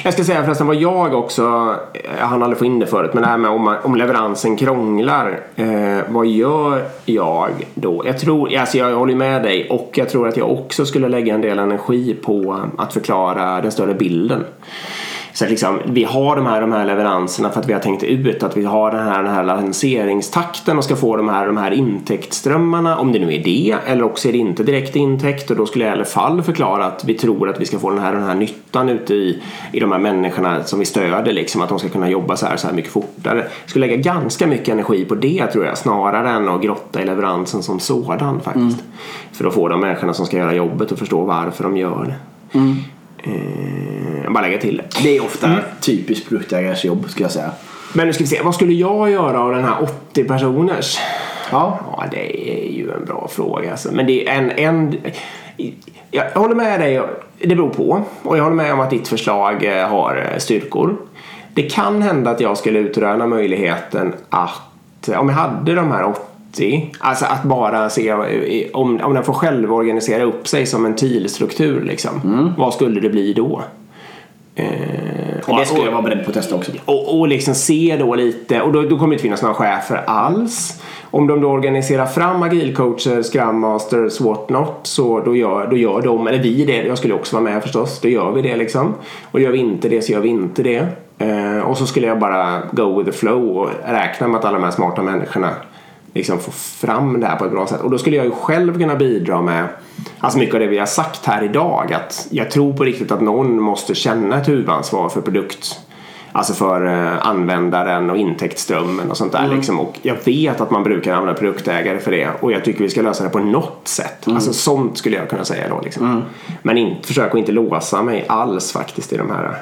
Speaker 2: Jag ska säga förresten vad jag också, jag hann aldrig få in det förut, men det här med om, om leveransen krånglar. Eh, vad gör jag då? Jag tror, alltså jag håller med dig och jag tror att jag också skulle lägga en del energi på att förklara den större bilden. Så att liksom, vi har de här, de här leveranserna för att vi har tänkt ut att vi har den här, den här lanseringstakten och ska få de här, de här intäktsströmmarna. Om det nu är det eller också är det inte direkt intäkt och då skulle jag i alla fall förklara att vi tror att vi ska få den här, den här nyttan ute i, i de här människorna som vi stöder liksom. Att de ska kunna jobba så här, så här mycket fortare. Jag skulle lägga ganska mycket energi på det tror jag snarare än att grotta i leveransen som sådan faktiskt. För att få de människorna som ska göra jobbet att förstå varför de gör det. Eh, bara lägga till det.
Speaker 1: Det är ofta
Speaker 2: Mm.
Speaker 1: typiskt produktägares jobb skulle jag säga.
Speaker 2: Men nu ska vi se, vad skulle jag göra av den här 80 personers?
Speaker 1: Ja.
Speaker 2: Ja, det är ju en bra fråga alltså. Men det är en, en... Jag håller med dig, det beror på. Och jag håller med om att ditt förslag eh, har eh, styrkor. Det kan hända att jag skulle utröna möjligheten att, om jag hade de här 80, alltså att bara se eh, om, om den får själv organisera upp sig som en TIL-struktur liksom. Vad skulle det bli då? Eh,
Speaker 1: Och det skulle jag vara beredd på att testa också.
Speaker 2: och, och liksom se då lite, och då, då kommer det inte finnas några chefer alls. Om de då organiserar fram agilcoacher, scrum masters, what not, så då gör, då gör de, eller vi det, jag skulle också vara med förstås, då gör vi det liksom. Och gör vi inte det så gör vi inte det. Eh, och så skulle jag bara go with the flow och räkna med att alla de här smarta människorna liksom får fram det här på ett bra sätt. Och då skulle jag ju själv kunna bidra med Alltså mycket av det vi har sagt här idag att jag tror på riktigt att någon måste känna ett huvudansvar för produkt Alltså för eh, användaren och intäktsströmmen och sånt där liksom. Och jag vet att man brukar använda produktägare för det och jag tycker vi ska lösa det på något sätt. Alltså sånt skulle jag kunna säga då liksom. Men inte, försök att inte låsa mig alls faktiskt i de här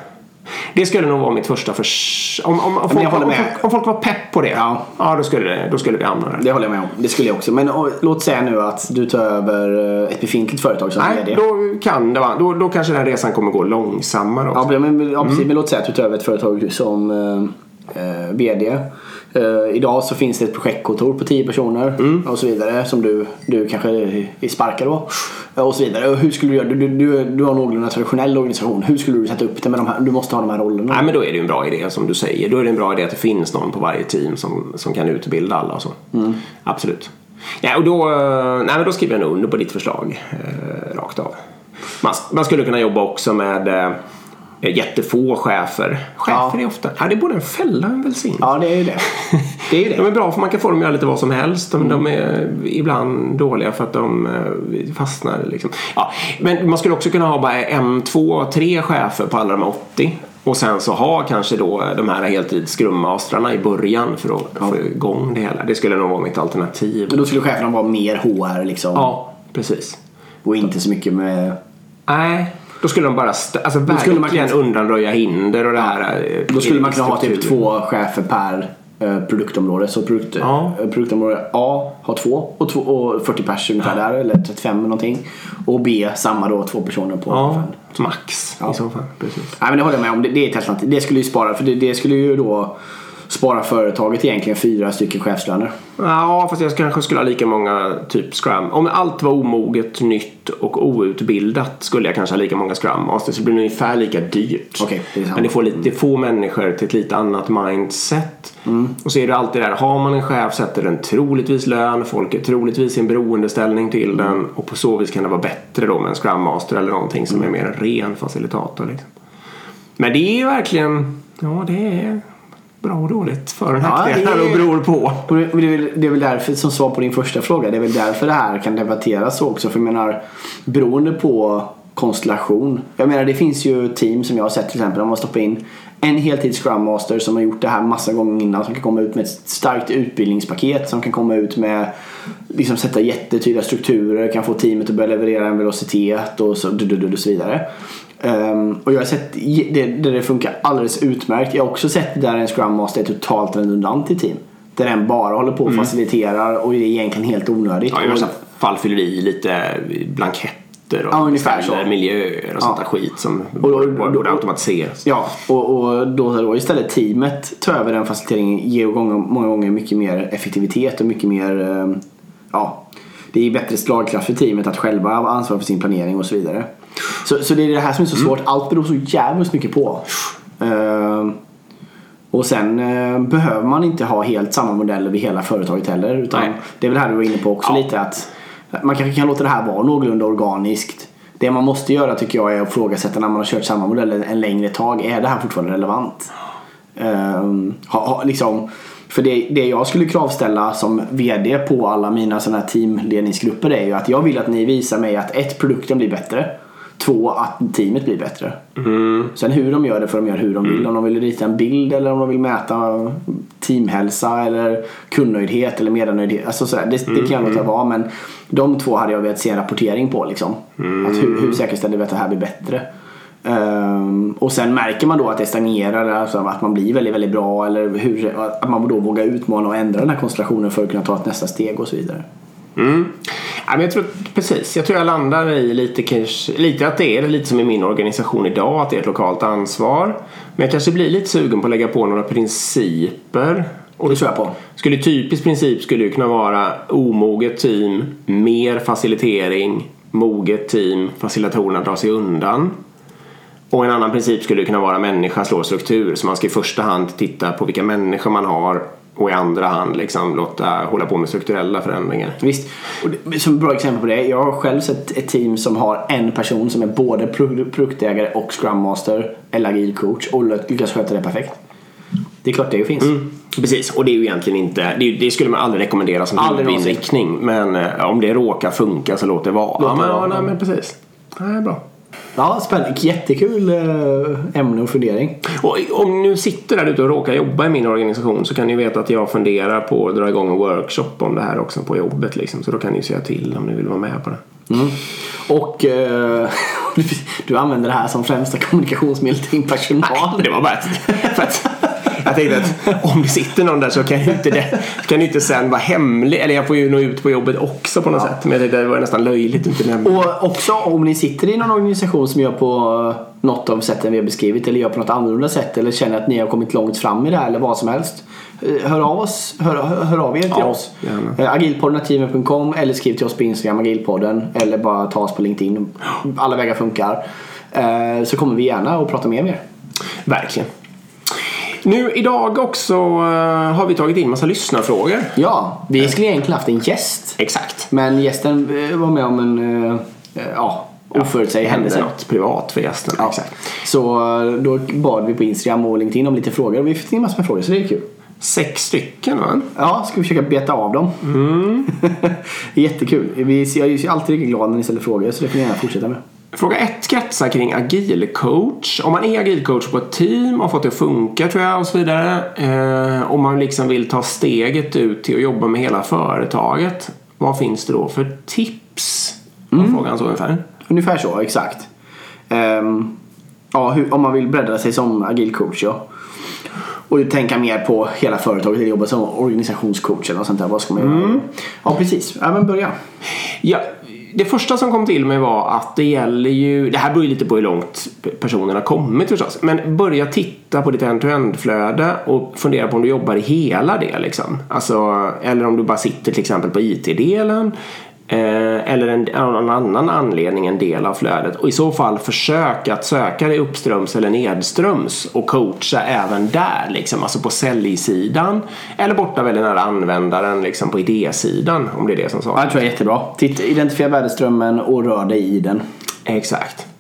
Speaker 2: det skulle nog vara mitt första förs... Om, om, om, folk, om, folk, om folk var pepp på det,
Speaker 1: Ja.
Speaker 2: ja då, skulle då skulle vi hamna där.
Speaker 1: Det håller jag med om. Det skulle jag också. Men och, låt säga nu att du tar över eh, ett befintligt företag som
Speaker 2: Nej, då kan det vara. Då, då kanske den resan kommer gå långsammare också.
Speaker 1: Ja, men, ja,
Speaker 2: Mm.
Speaker 1: precis. Men låt säga att du tar över ett företag som eh, eh, VD. Eh, idag så finns det ett projektkontor på 10 personer
Speaker 2: Mm.
Speaker 1: och så vidare som du, du kanske är sparkar då. Eh, Och så vidare. Och hur skulle du göra? Du, du, du, har en någorlunda traditionell organisation. Hur skulle du sätta upp det med de här? Du måste ha de här rollerna.
Speaker 2: Nej men då är det ju en bra idé som du säger. Då är det en bra idé att det finns någon på varje team som, som kan utbilda alla och så. Absolut. Ja, och då, eh, nej, men då skriver jag nog under på ditt förslag eh, rakt av. Man, man skulle kunna jobba också med eh, jättefå chefer. Chefer
Speaker 1: Ja.
Speaker 2: är ofta, ja det är både en fälla och en välsignelse.
Speaker 1: Ja, det är ju det. Det är ju
Speaker 2: De
Speaker 1: det.
Speaker 2: är bra för man kan få dem att göra lite vad som helst. De, de är ibland dåliga för att de eh, fastnar. Liksom. Ja, men man skulle också kunna ha bara en, två, tre chefer på alla de här 80. Och sen så ha kanske då de här heltidsgrummastrarna i början för att få igång det hela. Det skulle nog vara mitt alternativ.
Speaker 1: Men då skulle cheferna vara mer HR liksom.
Speaker 2: Ja, precis.
Speaker 1: Och inte så mycket med...
Speaker 2: Nej, då skulle de bara alltså
Speaker 1: Då skulle man
Speaker 2: verkligen
Speaker 1: kanske-
Speaker 2: undanröja hinder och det här. eh,
Speaker 1: Då skulle man kunna ha typ två chefer per eh, produktområde. Så produkt,
Speaker 2: Ja.
Speaker 1: eh, produktområde A har två och, två och 40 pers ungefär där. Eller 35 eller någonting. Och B samma då, två personer på
Speaker 2: Ja, max
Speaker 1: Ja.
Speaker 2: i så fall. Precis.
Speaker 1: Nej men det håller jag med om. Det, det är ett alternativ. Det skulle ju spara. För det, det skulle ju då spara företaget egentligen fyra stycken chefslöner.
Speaker 2: Ja, fast jag kanske skulle ha lika många typ scrum. Om allt var omoget, nytt och outbildat skulle jag kanske ha lika många scrum masters. Det blir ungefär lika dyrt.
Speaker 1: Okej, det är.
Speaker 2: Men det får lite få människor till ett lite annat mindset.
Speaker 1: Mm.
Speaker 2: Och så är det alltid där, har man en chef sätter den troligtvis lön, folk är troligtvis i en beroendeställning till
Speaker 1: Mm.
Speaker 2: den och på så vis kan det vara bättre då med en scrum master eller någonting som är mer en ren facilitator. Liksom. Men det är verkligen, ja det är bra och dåligt för och
Speaker 1: Ja,
Speaker 2: nackdelar
Speaker 1: är-
Speaker 2: och beror på.
Speaker 1: Och det, det, är väl, det är väl därför, som svar på din första fråga, det är väl därför det här kan debatteras så också. För jag menar, beroende på konstellation. Jag menar det finns ju team som jag har sett till exempel om man stoppar in en heltids Scrum Master som har gjort det här massa gånger innan som kan komma ut med ett starkt utbildningspaket som kan komma ut med liksom sätta jättetydliga strukturer, kan få teamet att börja leverera en velocitet och så, och så vidare. Um, och jag har sett det, där det funkar alldeles utmärkt. Jag har också sett där en Scrum Master är totalt redundant i team. Där den bara håller på och mm. faciliterar och det är egentligen helt onödigt.
Speaker 2: Ja, i vissa fall fyller i lite blanketter och ja, ungefär så. miljöer och sånt där skit som borde automatiseras.
Speaker 1: Ja, och, och då, då istället teamet tar över den faciliteringen ger gånger, många gånger mycket mer effektivitet och mycket mer ehm, ja, det är bättre slagkraft för teamet att själva ansvara för sin planering och så vidare. Så, så det är det här som är så svårt. Mm. Allt beror så jävligt mycket på. Uh, och sen uh, behöver man inte ha helt samma modell över hela företaget heller. Utan Nej. det är väl här du var inne på också ja. lite att man kanske kan låta det här vara någorlunda organiskt. Det man måste göra tycker jag är att ifrågasätta när man har kört samma modell en längre tag. Är det här fortfarande relevant? Uh, ha, ha, liksom, för det, det jag skulle kravställa som VD på alla mina sådana här teamledningsgrupper är ju att jag vill att ni visar mig att ett, produkten blir bättre. Två, att teamet blir bättre. Mm. Sen hur de gör det får de göra hur de vill. Mm. Om de vill rita en bild eller om de vill mäta teamhälsa eller kundnöjdhet eller medarnöjdhet. Alltså sådär, det, mm. det kan jag låta vara men de två hade jag velat se en rapportering på. Liksom. Mm. Att hur, hur säkerställer vi att det här blir bättre? Um, och sen märker man då att det stagnerar, alltså att man blir väldigt, väldigt bra eller hur, att man då vågar utmana och ändra den här konstellationen för att kunna ta ett nästa steg och så vidare.
Speaker 2: Mm. Ja, men jag tror, precis, jag tror jag landar i lite, kanske, lite att det är lite som i min organisation idag, att det är ett lokalt ansvar. Men jag kanske blir lite sugen på att lägga på några principer.
Speaker 1: Och det tror jag på.
Speaker 2: Skulle typisk princip skulle ju kunna vara omoget team, mer facilitering, moget team, facilitatorerna drar sig undan. Och en annan princip skulle kunna vara människa slår struktur. Så man ska i första hand titta på vilka människor man har och i andra hand liksom låta hålla på med strukturella förändringar.
Speaker 1: Visst. Och det, som bra exempel på det. Jag har själv sett ett team som har en person som är både produktägare och scrum master eller agil coach och lyckas sköta det perfekt. Det är klart det finns. Mm.
Speaker 2: Precis, och det är ju egentligen inte, det, det skulle man aldrig rekommendera som huvudinriktning. Men eh, om det råkar funka så låt det vara. Låt det ja, men, ja, nej, men precis. Nej, bra.
Speaker 1: Ja, spännande. Jättekul eh, ämne och fundering.
Speaker 2: Och om ni sitter där ute och råkar jobba i min organisation så kan ni veta att jag funderar på att dra igång en workshop om det här också på jobbet. Liksom. Så då kan ni säga till om ni vill vara med på det.
Speaker 1: Mm. Och eh, (laughs) du använder det här som främsta kommunikationsmedel till din personal?
Speaker 2: Nej, det var bara för att jag tänkte att om det sitter någon där så kan ju inte det kan inte sen vara hemlig. Eller jag får ju nå ut på jobbet också på något ja. sätt. Men jag tänkte att det var nästan löjligt att inte nämna.
Speaker 1: Och också om ni sitter i någon organisation som gör på något av sätten vi har beskrivit eller gör på något annorlunda sätt eller känner att ni har kommit långt fram i det här eller vad som helst. Eh, hör av, oss, hör, hör av er till ja, oss. Eh, agilpodden.gmail.com eller skriv till oss på Instagram, agilpodden. Eller bara ta oss på LinkedIn. Alla vägar funkar. Eh, så kommer vi gärna att prata mer med er.
Speaker 2: Verkligen. Nu idag också uh, har vi tagit in massa lyssnarfrågor.
Speaker 1: Ja, vi skulle egentligen haft en gäst.
Speaker 2: Exakt.
Speaker 1: Men gästen uh, var med om en uh, ja, oförutsedd händelse.
Speaker 2: något privat för gästen.
Speaker 1: Ja. Exakt. Så då bad vi på Instagram och LinkedIn om lite frågor och vi fick in massor med frågor så det är kul.
Speaker 2: Sex stycken va?
Speaker 1: Ja, ska vi försöka beta av dem.
Speaker 2: Mm. (laughs)
Speaker 1: Jättekul. Vi, jag är alltid riktigt glad när ni ställer frågor så det får ni gärna fortsätta med.
Speaker 2: Fråga ett kretsar kring agilcoach. Om man är agilcoach på ett team och fått det att funka tror jag och så vidare. Eh, om man liksom vill ta steget ut till att jobba med hela företaget. Vad finns det då för tips? Mm. Frågan så ungefär.
Speaker 1: Ungefär så, exakt. Um, ja, hur, om man vill bredda sig som agilcoach ja. Och tänka mer på hela företaget eller jobba som organisationscoach eller sånt där. Vad ska man göra? Mm. Ja, precis. Ja, men börja.
Speaker 2: Ja, det första som kom till mig var att det gäller ju, det här beror ju lite på hur långt personen har kommit förstås, men börja titta på ditt end-to-end-flöde och fundera på om du jobbar i hela det liksom. Alltså, eller om du bara sitter till exempel på IT-delen eller en, av någon annan anledning en del av flödet och i så fall försök att söka dig uppströms eller nedströms och coacha även där liksom, alltså på säljsidan eller borta väldigt nära användaren liksom på idésidan om det är det som saknas.
Speaker 1: Jag tror jag är jättebra. Identifiera värdeströmmen och rör dig i den.
Speaker 2: Exakt.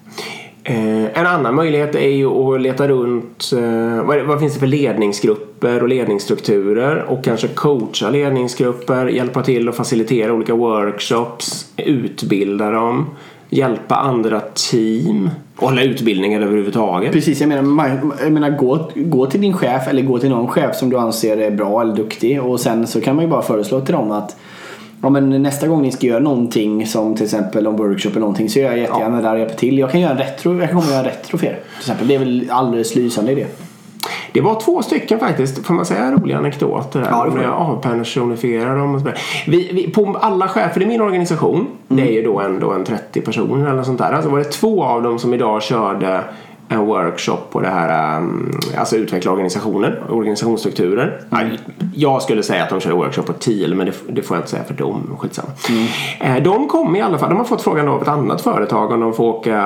Speaker 2: Eh, en annan möjlighet är ju att leta runt eh, vad, vad, finns det för ledningsgrupper och ledningsstrukturer och kanske coacha ledningsgrupper, hjälpa till att facilitera olika workshops, utbilda dem, hjälpa andra team och hålla utbildningar överhuvudtaget.
Speaker 1: Precis, jag menar, jag menar gå, gå till din chef eller gå till någon chef som du anser är bra eller duktig och sen så kan man ju bara föreslå till dem att Ja, men nästa gång ni ska göra någonting som till exempel om workshop eller någonting så är jag jättegärna ja. där och hjälper till. Jag kan göra en retro, jag komma göra en retro för er. Till exempel. Det är väl alldeles lysande idé.
Speaker 2: Det var två stycken faktiskt, får man säga, roliga anekdoter. Ja, när jag avpersonifierar dem och så vi, vi, På alla chefer i min organisation, mm. det är ju då ändå en 30 personer eller sånt där. Alltså var det två av dem som idag körde en workshop på det här, um, alltså utveckla organisationer, organisationsstrukturer. Mm. Jag skulle säga att de kör workshop på TIL men det, det, får jag inte säga för dem, skitsamma. Mm. Eh, de kom i alla fall, de har fått frågan av ett annat företag om de får åka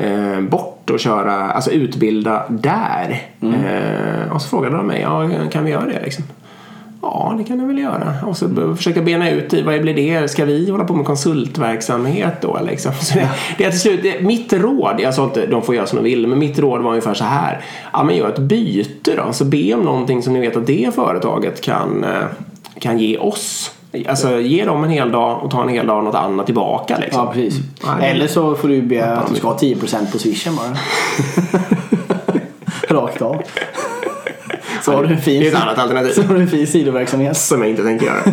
Speaker 2: eh, bort och köra, alltså utbilda där. Mm. Eh, och så frågade de mig, ja kan vi göra det liksom? Ja, det kan jag väl göra. Och så försöka bena ut i vad blir det? Ska vi hålla på med konsultverksamhet då? Liksom? (laughs) Så det, det är till slut, det, mitt råd, jag sa inte de får göra som de vill, men mitt råd var ungefär så här. Ja, men gör ett byte då. Så be om någonting som ni vet att det företaget kan, eh, kan ge oss. Alltså ge dem en hel dag och ta en hel dag något annat tillbaka. Liksom.
Speaker 1: Ja, precis. Mm. Eller så får du be att du ska ha 10% på swishen bara. (laughs) Rakt av. Så har du en fin,
Speaker 2: det är ett annat alternativ.
Speaker 1: Så har du en fin sidoverksamhet.
Speaker 2: Som jag inte tänker göra. (laughs)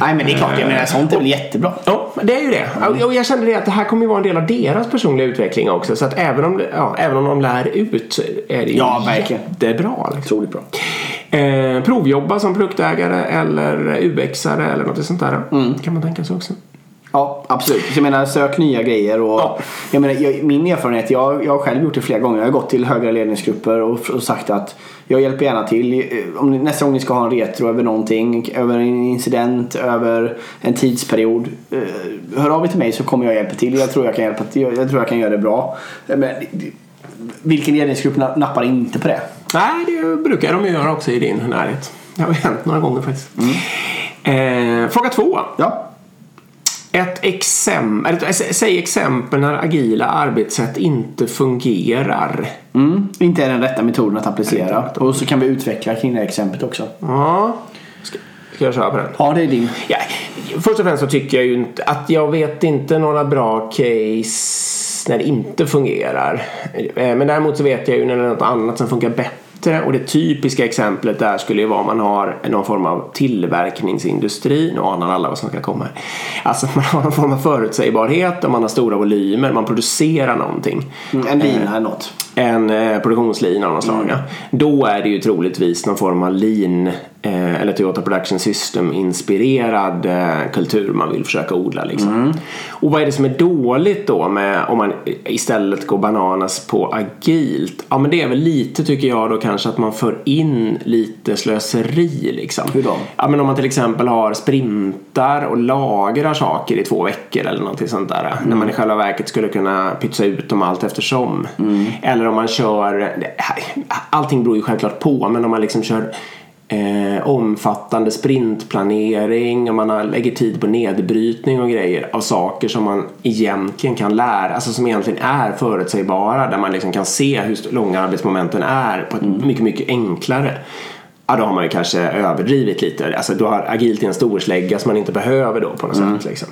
Speaker 1: Nej men det är klart, jag menar sånt är väl jättebra.
Speaker 2: Ja, det är ju det. Och jag kände det att det här kommer ju vara en del av deras personliga utveckling också. Så att även om, ja, även om de lär ut så är det ju ja, verkligen. jättebra.
Speaker 1: Liksom. Otroligt bra.
Speaker 2: Eh, provjobba som produktägare eller UX-are eller något sånt där. Mm. kan man tänka sig också.
Speaker 1: Ja, absolut. Jag menar, sök nya grejer. Och, ja. jag menar, jag, min erfarenhet, jag, jag har själv gjort det flera gånger. Jag har gått till högre ledningsgrupper och, och sagt att jag hjälper gärna till. Om ni, nästa gång ni ska ha en retro över någonting, över en incident, över en tidsperiod. Eh, hör av er till mig så kommer jag hjälpa till. Jag tror jag kan, hjälpa till. Jag, jag tror jag kan göra det bra. Men, vilken ledningsgrupp nappar inte på det?
Speaker 2: Nej, det brukar de göra också i din närhet. Det har hänt några gånger faktiskt. Mm. Eh, fråga två.
Speaker 1: Ja.
Speaker 2: Ett exempel, säg exempel när agila arbetssätt inte fungerar.
Speaker 1: Mm, inte är den rätta metoden att applicera. Och så kan vi utveckla kring det exemplet också.
Speaker 2: Ja. Ska, ska jag köra på den?
Speaker 1: Ja, det är din.
Speaker 2: Ja, först och främst så tycker jag ju inte att jag vet inte några bra case när det inte fungerar. Eh, men däremot så vet jag ju när det är något annat som funkar bättre bättre och det typiska exemplet där skulle ju vara om man har någon form av tillverkningsindustri. Nu anar alla vad som ska komma. Alltså man har någon form av förutsägbarhet och man har stora volymer. Man producerar någonting.
Speaker 1: Mm, en lina eller något.
Speaker 2: En eh, produktionslina av något slag. Mm. Då är det ju troligtvis någon form av lean eh, eller Toyota Production System inspirerad eh, kultur man vill försöka odla. Liksom. Mm. Och vad är det som är dåligt då med om man istället går bananas på agilt? Ja men det är väl lite tycker jag då kanske att man för in lite slöseri liksom.
Speaker 1: Hur då?
Speaker 2: Ja men om man till exempel har sprintar och lagrar saker i två veckor eller någonting sånt där. Mm. När man i själva verket skulle kunna pytsa ut dem allt eftersom. Mm. Eller om man kör, allting beror ju självklart på men om man liksom kör eh, omfattande sprintplanering och man har, lägger tid på nedbrytning och grejer av saker som man egentligen kan lära, alltså som egentligen är förutsägbara där man liksom kan se hur långa arbetsmomenten är på ett mm. mycket, mycket enklare. Ja, då har man ju kanske överdrivit lite. Alltså, du har agilt i en storslägga som man inte behöver då på något mm. sätt. Liksom.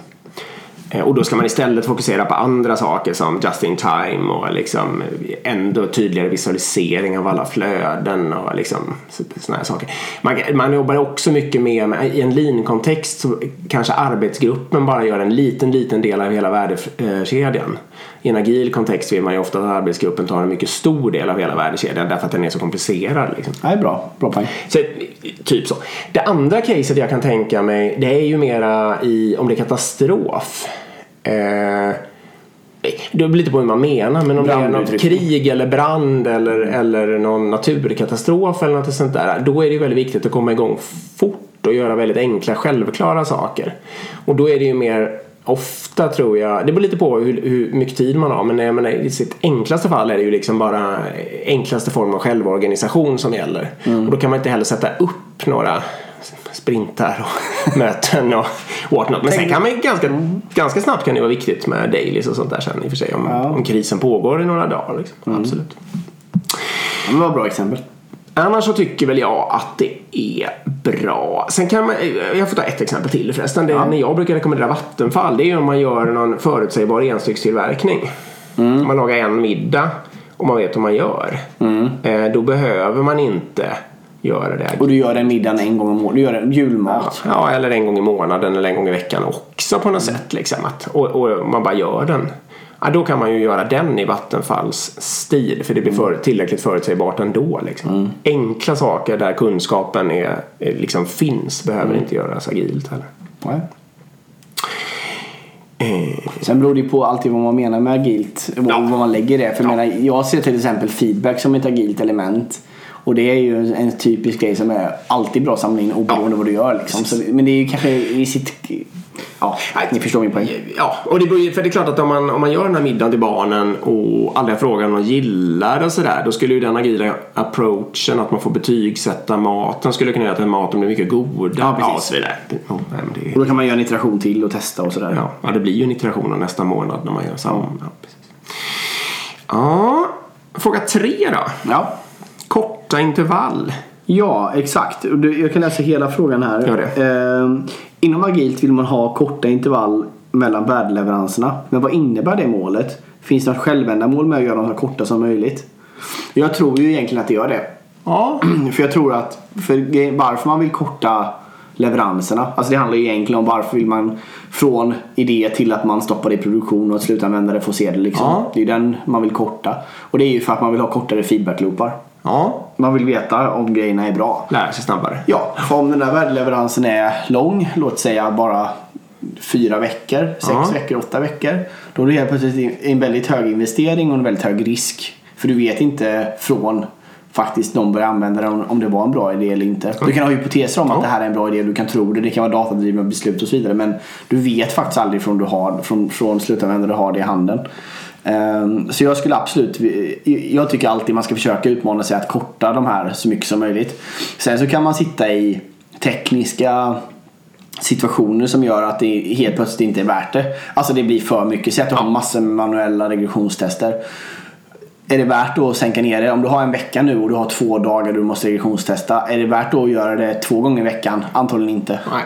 Speaker 2: Eh, och då ska man istället fokusera på andra saker som just in time och liksom ändå tydligare visualisering av alla flöden och liksom sådana här saker. Man, man jobbar också mycket med, i en lean-kontext så kanske arbetsgruppen bara gör en liten, liten del av hela värdekedjan. I en agil kontext vill man ju ofta att arbetsgruppen tar en mycket stor del av hela värdekedjan därför att den är så komplicerad. Liksom.
Speaker 1: Ja, bra, bra poäng.
Speaker 2: Så, typ så. Det andra caset jag kan tänka mig det är ju mera i om det är katastrof. Eh, det beror lite på hur man menar men om det är något krig eller brand eller, eller någon naturkatastrof eller något sånt där då är det väldigt viktigt att komma igång fort och göra väldigt enkla självklara saker. Och då är det ju mer ofta tror jag, det beror lite på hur, hur mycket tid man har men jag menar, i sitt enklaste fall är det ju liksom bara enklaste form av självorganisation som gäller. Mm. Och då kan man inte heller sätta upp några sprintar och (laughs) möten och whatnot. Men sen kan man ganska, mm. ganska snabbt kan det vara viktigt med dailies och sånt där sen i och för sig om, ja. om krisen pågår i några dagar. Liksom. Mm. Absolut.
Speaker 1: Ja, det var ett bra exempel.
Speaker 2: Annars så tycker väl jag att det är bra. Sen kan man, jag får ta ett exempel till förresten. Det är när jag brukar rekommendera Vattenfall. Det är om man gör någon förutsägbar enstyckstillverkning. Mm. Man lagar en middag och man vet hur man gör.
Speaker 1: Mm.
Speaker 2: Eh, då behöver man inte göra det.
Speaker 1: Och du gör den middagen en gång om året. Du gör en julmat.
Speaker 2: Ja, eller en gång i månaden eller en gång i veckan också på något sätt. Liksom. Att, och, och man bara gör den. Ja, då kan man ju göra den i Vattenfalls stil för det blir för, tillräckligt förutsägbart ändå. Liksom. Enkla saker där kunskapen är, liksom finns behöver inte göras agilt heller.
Speaker 1: Nej.
Speaker 2: Eh,
Speaker 1: Sen beror det ju på alltid vad man menar med agilt. Vad,
Speaker 2: Ja.
Speaker 1: vad man lägger det. För jag, menar, jag ser till exempel feedback som ett agilt element. Och det är ju en, typisk grej som är alltid bra att samla in oberoende vad du gör. Liksom. Så, men det är ju kanske i sitt... Ja, ni förstår min poäng.
Speaker 2: Ja, och det, beror för det är klart att om man, om man gör den här middagen till barnen och alla frågar om de gillar och sådär då skulle ju den agila approachen att man får betygsätta maten skulle kunna göra att maten blir mycket godare.
Speaker 1: Ja, precis.
Speaker 2: och så vidare. Det, oh, nej, det,
Speaker 1: Och då kan man göra en iteration till och testa och sådär.
Speaker 2: ja, ja, det blir ju en iteration nästa månad när man gör samma. Ja, precis. ja fråga tre då.
Speaker 1: Ja.
Speaker 2: Korta intervall.
Speaker 1: Ja, exakt. Jag kan läsa hela frågan här.
Speaker 2: Gör det.
Speaker 1: Ehm, inom agilt vill man ha korta intervall mellan värdeleveranserna. Men vad innebär det målet? Finns det något självändamål med att göra dem så korta som möjligt? Jag tror ju egentligen att det gör det.
Speaker 2: Ja. (clears throat)
Speaker 1: För jag tror att för varför man vill korta leveranserna. Alltså det handlar ju egentligen om varför vill man från idé till att man stoppar det i produktion och slutanvändare får se det liksom.
Speaker 2: Ja.
Speaker 1: Det är ju den man vill korta. Och det är ju för att man vill ha kortare feedbackloopar.
Speaker 2: Ja.
Speaker 1: Man vill veta om grejerna är bra.
Speaker 2: Lära sig snabbare.
Speaker 1: Ja, för om den där värdeleveransen är lång, låt säga bara fyra veckor, sex
Speaker 2: Ja.
Speaker 1: veckor, åtta veckor. Då är det helt plötsligt en väldigt hög investering och en väldigt hög risk. För du vet inte från faktiskt de börjar använda den om, det var en bra idé eller inte. Du kan ha hypoteser om att det här är en bra idé, du kan tro det, det kan vara datadrivna beslut och så vidare. Men du vet faktiskt aldrig från, du har, från, från slutanvändare har det i handen. Ehm, så jag skulle absolut, jag tycker alltid man ska försöka utmana sig att korta de här så mycket som möjligt. Sen så kan man sitta i tekniska situationer som gör att det helt plötsligt inte är värt det. Alltså det blir för mycket. Säg att du har massor med manuella regressionstester. Är det värt då att sänka ner det? Om du har en vecka nu och du har två dagar du måste regressionstesta. Är det värt då att göra det två gånger i veckan? Antagligen inte.
Speaker 2: Nej.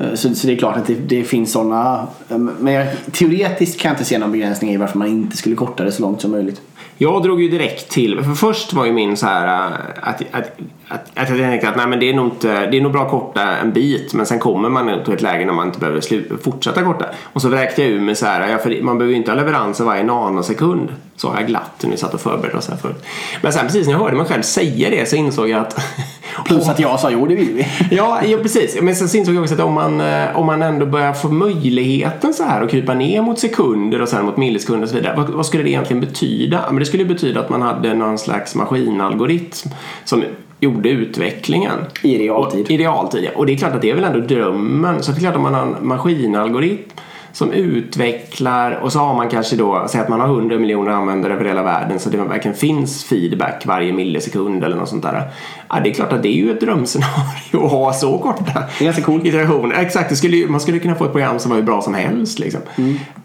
Speaker 1: Eh, så, så det är klart att det, det finns sådana. Eh, men jag, teoretiskt kan jag inte se någon begränsning i varför man inte skulle korta det så långt som möjligt.
Speaker 2: Jag drog ju direkt till, för först var ju min så här eh, att, att, att, att jag tänkte att nej, men det, är nog inte, det är nog bra att korta en bit men sen kommer man till ett läge när man inte behöver slu, fortsätta korta. Och så vräkte jag ur mig så här, ja, för man behöver ju inte ha leveranser varje nanosekund. Så har jag glatt när vi satt och förberedde oss här förut. Men sen precis när jag hörde mig själv säga det så insåg jag att (laughs)
Speaker 1: Plus att jag sa jo det vill vi. (laughs)
Speaker 2: Ja, ja, precis. Men sen så insåg jag också att om man, eh, om man ändå börjar få möjligheten så här att krypa ner mot sekunder och sen mot millisekunder och så vidare. Vad, vad skulle det egentligen betyda? Men det skulle betyda att man hade någon slags maskinalgoritm som gjorde utvecklingen.
Speaker 1: I realtid.
Speaker 2: Och, I realtid, ja. Och det är klart att det är väl ändå drömmen. Så det är klart att man har en maskinalgoritm som utvecklar och så har man kanske då, säg att man har 100 miljoner användare över hela världen så det verkligen finns feedback varje millisekund eller något sånt där. Ja, det är klart att det är ju ett drömscenario att ha så korta
Speaker 1: Det är ganska coolt.
Speaker 2: iterationer. Exakt, skulle, man skulle kunna få ett program som var hur bra som helst. Liksom.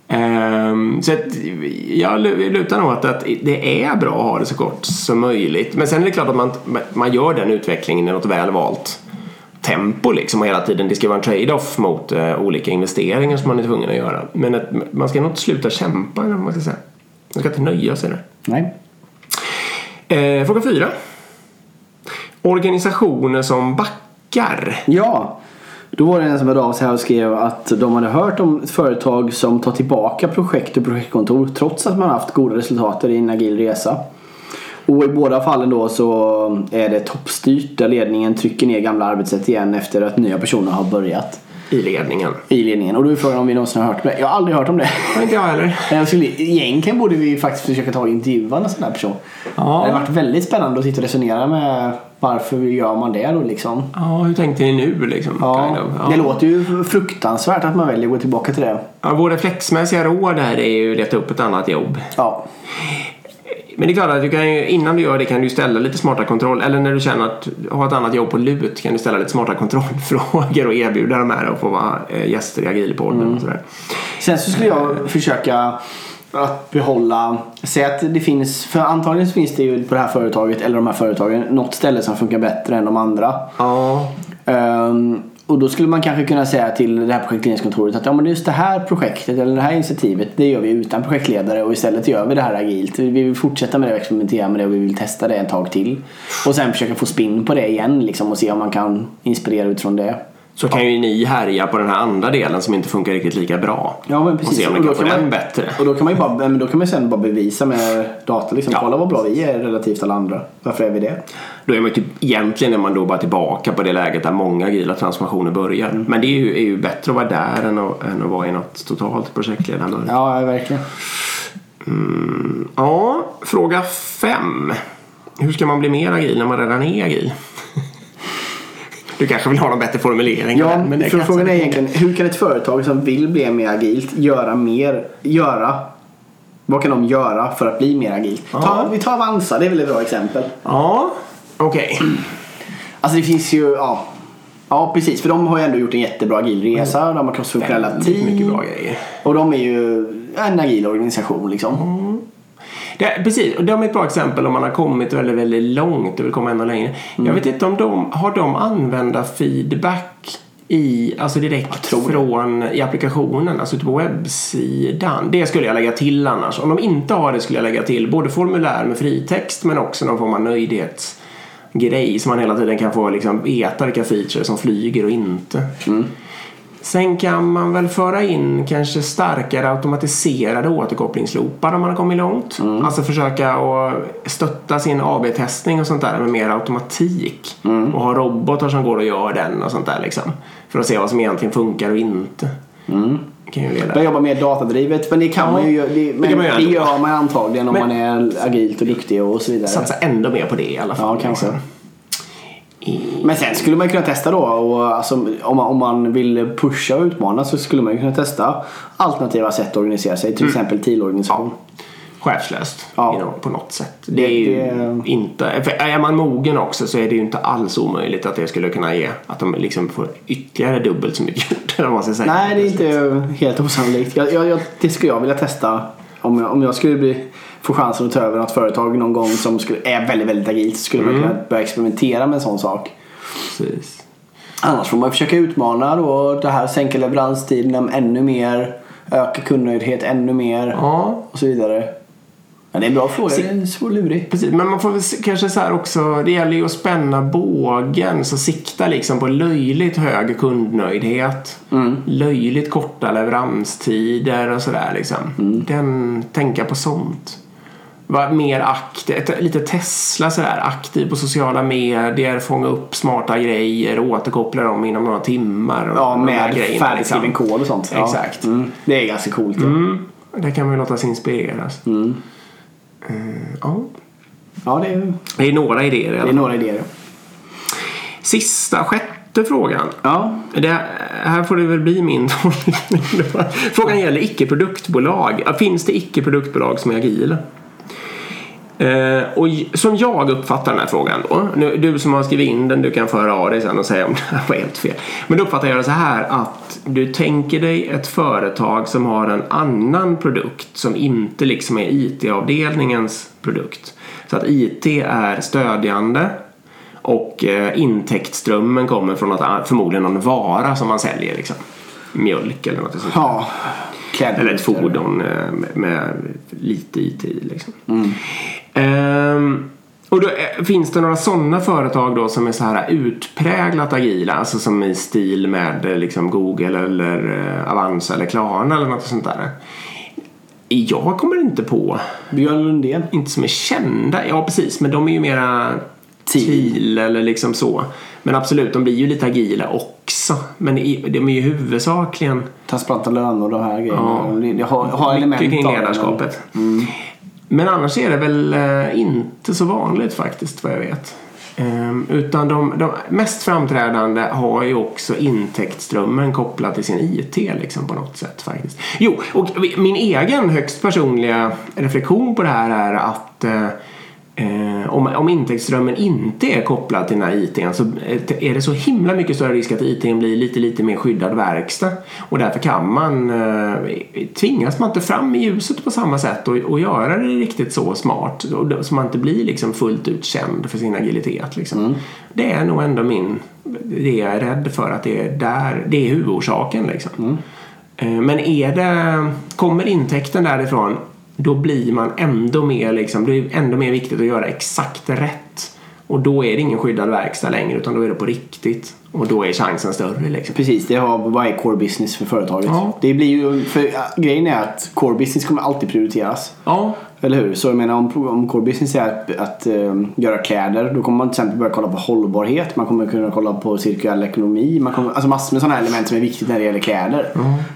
Speaker 2: Ehm, så att, jag lu- lutar nog att, att det är bra att ha det så kort som möjligt. Men sen är det klart att man, man gör den utvecklingen i något väl valt tempo liksom och hela tiden. Det ska vara en trade-off mot eh, olika investeringar som man är tvungen att göra. Men att, man ska nog inte sluta kämpa eller vad man ska säga. Man ska inte nöja sig där.
Speaker 1: Nej.
Speaker 2: Eh, fråga fyra. Organisationer som backar.
Speaker 1: Ja, då var det en som hörde av sig här och skrev att de hade hört om ett företag som tar tillbaka projekt och projektkontor trots att man haft goda resultat i en agil resa. Och i båda fallen då så är det toppstyrt där ledningen trycker ner gamla arbetssätt igen efter att nya personer har börjat
Speaker 2: I ledningen.
Speaker 1: i ledningen. Och då är frågan om vi någonsin har hört om det. Jag har aldrig hört om det.
Speaker 2: Inte jag heller. (laughs)
Speaker 1: Jag skulle, egentligen borde vi faktiskt försöka ta och intervjua en sån här person.
Speaker 2: Ja.
Speaker 1: Det hade varit väldigt spännande att sitta och resonera med varför gör man det då liksom.
Speaker 2: Ja, hur tänkte ni nu liksom?
Speaker 1: Ja,
Speaker 2: Kind of. ja.
Speaker 1: Det låter ju fruktansvärt att man väljer att gå tillbaka till det.
Speaker 2: Ja, vår reflexmässiga råd här är ju att leta upp ett annat jobb.
Speaker 1: Ja,
Speaker 2: Men det är klart att du kan ju, innan du gör det kan du ställa lite smarta kontroll eller när du känner att du har ett annat jobb på lut kan du ställa lite smarta (laughs) kontrollfrågor och erbjuda de här och få vara eh, gäster i agilpodden och sådär.
Speaker 1: Sen så skulle jag försöka att behålla, säg att det finns, för antagligen så finns det ju på det här företaget eller de här företagen något ställe som funkar bättre än de andra.
Speaker 2: Ja.
Speaker 1: Ehm, och då skulle man kanske kunna säga till det här projektledningskontoret att ja, men just det här projektet eller det här initiativet det gör vi utan projektledare och istället gör vi det här agilt. Vi vill fortsätta med det och experimentera med det och vi vill testa det ett tag till. Och sen försöka få spinn på det igen liksom, och se om man kan inspirera utifrån det.
Speaker 2: Så kan ju ni härja på den här andra delen som inte funkar riktigt lika bra.
Speaker 1: Ja men
Speaker 2: Och
Speaker 1: precis.
Speaker 2: se om ni
Speaker 1: Och då
Speaker 2: kan få
Speaker 1: kan
Speaker 2: den
Speaker 1: man-
Speaker 2: bättre.
Speaker 1: Och då kan man ju bara, men då kan man sen bara bevisa med data liksom.
Speaker 2: Ja.
Speaker 1: Kolla vad bra vi är relativt alla andra. Varför är vi det?
Speaker 2: Då är man typ, egentligen är man då bara tillbaka på det läget där många agila transformationer börjar.
Speaker 1: Mm.
Speaker 2: Men det är ju, är ju bättre att vara där än att, än att vara i något totalt projektledarmörker.
Speaker 1: Ja, verkligen.
Speaker 2: Mm, ja, fråga fem. Hur ska man bli mer agil när man redan är agil? (laughs) Du kanske vill ha någon bättre formulering?
Speaker 1: Ja,
Speaker 2: men
Speaker 1: för frågan är egentligen hur kan ett företag som vill bli mer agilt göra mer, göra vad kan de göra för att bli mer agilt? Ta, vi tar Avanza, det är väl ett bra exempel.
Speaker 2: Ja, okej.
Speaker 1: Alltså det finns ju, ja. Ja precis, för de har ju ändå gjort en jättebra agil resa. De har crossfunktionella team.
Speaker 2: mycket bra grejer.
Speaker 1: Och de är ju en agil organisation liksom.
Speaker 2: Det, precis, och de är ett bra exempel om man har kommit väldigt, väldigt långt och vill komma ännu längre.
Speaker 1: Mm.
Speaker 2: Jag vet inte om de har de använda feedback i, alltså direkt från i applikationen, alltså ute på webbsidan. Det skulle jag lägga till annars. Om de inte har det skulle jag lägga till både formulär med fritext men också någon form av nöjdhetsgrej så man hela tiden kan få liksom veta vilka features som flyger och inte.
Speaker 1: Mm.
Speaker 2: Sen kan man väl föra in kanske starkare automatiserade återkopplingsloopar om man har kommit långt.
Speaker 1: Mm.
Speaker 2: Alltså försöka att stötta sin AB-testning och sånt där med mer automatik.
Speaker 1: Mm.
Speaker 2: Och ha robotar som går och gör den och sånt där liksom. För att se vad som egentligen funkar och inte.
Speaker 1: Mm.
Speaker 2: Det kan ju leda.
Speaker 1: Börja jobba mer datadrivet. Men det kan
Speaker 2: Ja,
Speaker 1: man ju. Det, men
Speaker 2: kan man
Speaker 1: det gör man antagligen om
Speaker 2: Men-
Speaker 1: man är agilt och duktig och så vidare.
Speaker 2: Satsa ändå mer på det i alla fall.
Speaker 1: Ja, kanske.
Speaker 2: liksom.
Speaker 1: Men sen skulle man kunna testa då. Och alltså, om, man, om man vill pusha och utmana så skulle man ju kunna testa alternativa sätt att organisera sig. Till exempel TIL-organisation.
Speaker 2: chefslöst
Speaker 1: Ja.
Speaker 2: you know, på något sätt. Det,
Speaker 1: Det-
Speaker 2: är ju
Speaker 1: det-
Speaker 2: inte... Är man mogen också så är det ju inte alls omöjligt att det skulle kunna ge att de liksom får ytterligare dubbelt så mycket (laughs) gjort. eller vad man ska säga.
Speaker 1: Nej, det är inte helt osannolikt. Jag, jag, jag, det skulle jag vilja testa. Om jag, om jag skulle bli, få chansen att ta över något företag någon gång som skulle, är väldigt, väldigt agilt så skulle man kunna börja experimentera med en sån sak.
Speaker 2: Precis.
Speaker 1: Annars får man försöka utmana då det här, sänka leveranstiden ännu mer, öka kundnöjdhet ännu mer
Speaker 2: Ja,
Speaker 1: och så vidare. Men det är en bra fråga, det är en svår lurig.
Speaker 2: precis. Men man får väl kanske så här också, det gäller ju att spänna bågen så sikta liksom på löjligt hög kundnöjdhet. Löjligt korta leveranstider och sådär liksom. Den, tänka på sånt. Var mer aktiv, lite Tesla sådär, aktiv på sociala medier, fånga upp smarta grejer, återkoppla dem inom några timmar. och
Speaker 1: Ja, med
Speaker 2: grejerna,
Speaker 1: färdigskriven
Speaker 2: liksom.
Speaker 1: kod och sånt. Ja.
Speaker 2: Exakt.
Speaker 1: Mm. Det är ganska coolt. ja.
Speaker 2: Mm, det kan man ju låta sig inspireras. Eh, ja.
Speaker 1: Ja, det är,
Speaker 2: Det är några idéer i
Speaker 1: det är
Speaker 2: fall.
Speaker 1: några idéer.
Speaker 2: Sista, sjätte frågan.
Speaker 1: Ja,
Speaker 2: Det här får det väl bli min. (laughs) Frågan gäller icke-produktbolag. Finns det icke-produktbolag som är agila? Eh, och som jag uppfattar den här frågan då. Nu, du som har skrivit in den, du kan föra av dig sen och säga om (laughs) det här var helt fel. Men då uppfattar jag det så här att du tänker dig ett företag som har en annan produkt som inte liksom är IT-avdelningens produkt. Så att IT är stödjande och eh, intäktsströmmen kommer från något, förmodligen någon vara som man säljer liksom. Mjölk eller något sånt.
Speaker 1: ja.
Speaker 2: Eller ett fordon eh, med, med lite IT i liksom. Ehm, och då eh, finns det några sådana företag då som är så här utpräglat agila, alltså som i stil med eh, liksom Google eller eh, Avanza eller Klarna eller något sånt där. Jag kommer inte på,
Speaker 1: Björn Lundén.
Speaker 2: inte som är kända, ja precis, men de är ju mera. TIL eller liksom så. Men absolut, de blir ju lite agila också. Men de är ju huvudsakligen
Speaker 1: Transparenta löner och de här grejerna.
Speaker 2: Ja.
Speaker 1: Har, har element av
Speaker 2: ledarskapet. Men annars är det väl eh, inte så vanligt faktiskt vad jag vet. Ehm, utan de, de mest framträdande har ju också intäktsströmmen kopplat till sin IT liksom på något sätt faktiskt. Jo, och min egen högst personliga reflektion på det här är att eh, eh, Eh, om, om intäktsströmmen inte är kopplad till den här ITn så är det så himla mycket större risk att ITn blir lite, lite mer skyddad verkstad. Och därför kan man, eh, tvingas man inte fram i ljuset på samma sätt och, och göra det riktigt så smart. Så man inte blir liksom fullt ut känd för sin agilitet. Liksom.
Speaker 1: Mm.
Speaker 2: Det är nog ändå min, det jag är rädd för att det är där, det är huvudorsaken. Liksom.
Speaker 1: Mm.
Speaker 2: Eh, men är det, kommer intäkten därifrån då blir man ändå mer liksom, det är ändå mer viktigt att göra exakt rätt. Och då är det ingen skyddad verkstad längre utan då är det på riktigt. Och då är chansen större liksom.
Speaker 1: Precis, det har, vad är core business för företaget?
Speaker 2: Ja.
Speaker 1: Det blir ju, för ja, grejen är att core business kommer alltid prioriteras.
Speaker 2: Ja,
Speaker 1: Eller hur? Så jag menar om, om core business är att, att ehm, göra kläder då kommer man till exempel börja kolla på hållbarhet. Man kommer kunna kolla på cirkulär ekonomi. Man kommer, alltså massor med sådana element som är viktigt när det gäller kläder.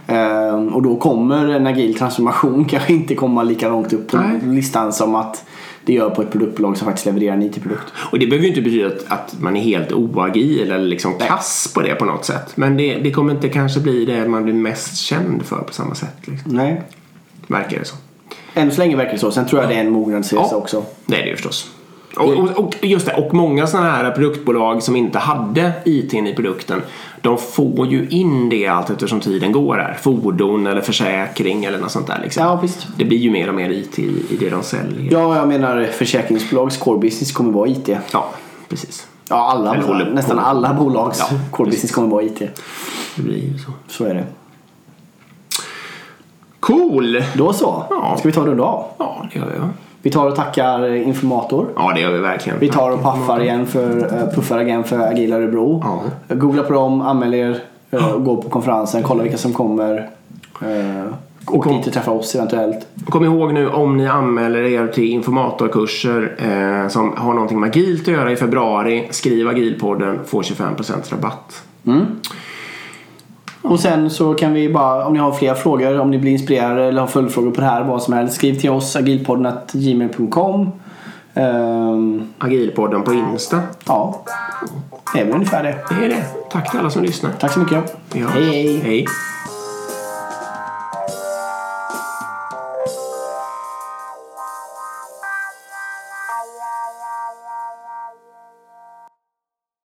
Speaker 1: Ehm, och då kommer en agil transformation (laughs) kanske inte komma lika långt upp på
Speaker 2: Nej.
Speaker 1: listan som att det gör på ett produktbolag som faktiskt levererar en IT-produkt.
Speaker 2: och det behöver ju inte betyda att, att man är helt oagil eller liksom kass på det på något sätt. Men det, det kommer inte kanske bli det man blir mest känd för på samma sätt. Liksom.
Speaker 1: Nej.
Speaker 2: Verkar det så.
Speaker 1: Än så länge verkar det så. Sen tror jag det är en mognadsresa
Speaker 2: Ja.
Speaker 1: också.
Speaker 2: Det är det ju förstås. Och, och, och just det, och många sådana här produktbolag som inte hade IT i produkten de får ju in det allt eftersom tiden går här. Fordon eller försäkring eller något sånt där liksom.
Speaker 1: Ja, visst.
Speaker 2: Det blir ju mer och mer IT i, det de säljer.
Speaker 1: Ja, jag menar försäkringsbolags core business kommer vara IT.
Speaker 2: Ja, precis.
Speaker 1: Ja, alla, nästan alla bolags
Speaker 2: Ja,
Speaker 1: core business kommer vara IT.
Speaker 2: Det blir ju så.
Speaker 1: Så är det.
Speaker 2: Cool!
Speaker 1: Då så.
Speaker 2: Ja.
Speaker 1: Ska vi ta och runda av?
Speaker 2: Ja, det gör vi?
Speaker 1: Vi tar och tackar Informator.
Speaker 2: Ja, det gör vi verkligen.
Speaker 1: Vi tar och puffar igen för, eh, puffar igen för Agila Örebro.
Speaker 2: Ja.
Speaker 1: Googla på dem, anmäl er, eh, gå på konferensen, kolla vilka som kommer. Eh, Åk
Speaker 2: kom-
Speaker 1: dit och träffa oss eventuellt.
Speaker 2: Kom ihåg nu om ni anmäler er till informatorkurser eh, som har någonting med agilt att göra i februari. Skriv agilpodden, får 25% rabatt.
Speaker 1: Och sen så kan vi bara, om ni har fler frågor, om ni blir inspirerade eller har följdfrågor på det här, vad som helst, skriv till oss, agilpodden.gmail.com. Ehm,
Speaker 2: Agilpodden på Insta.
Speaker 1: ja, det är väl ungefär det.
Speaker 2: Det är det. Tack till alla som lyssnar.
Speaker 1: Tack så mycket.
Speaker 2: Hörs.
Speaker 1: Hej, hej.
Speaker 2: hej.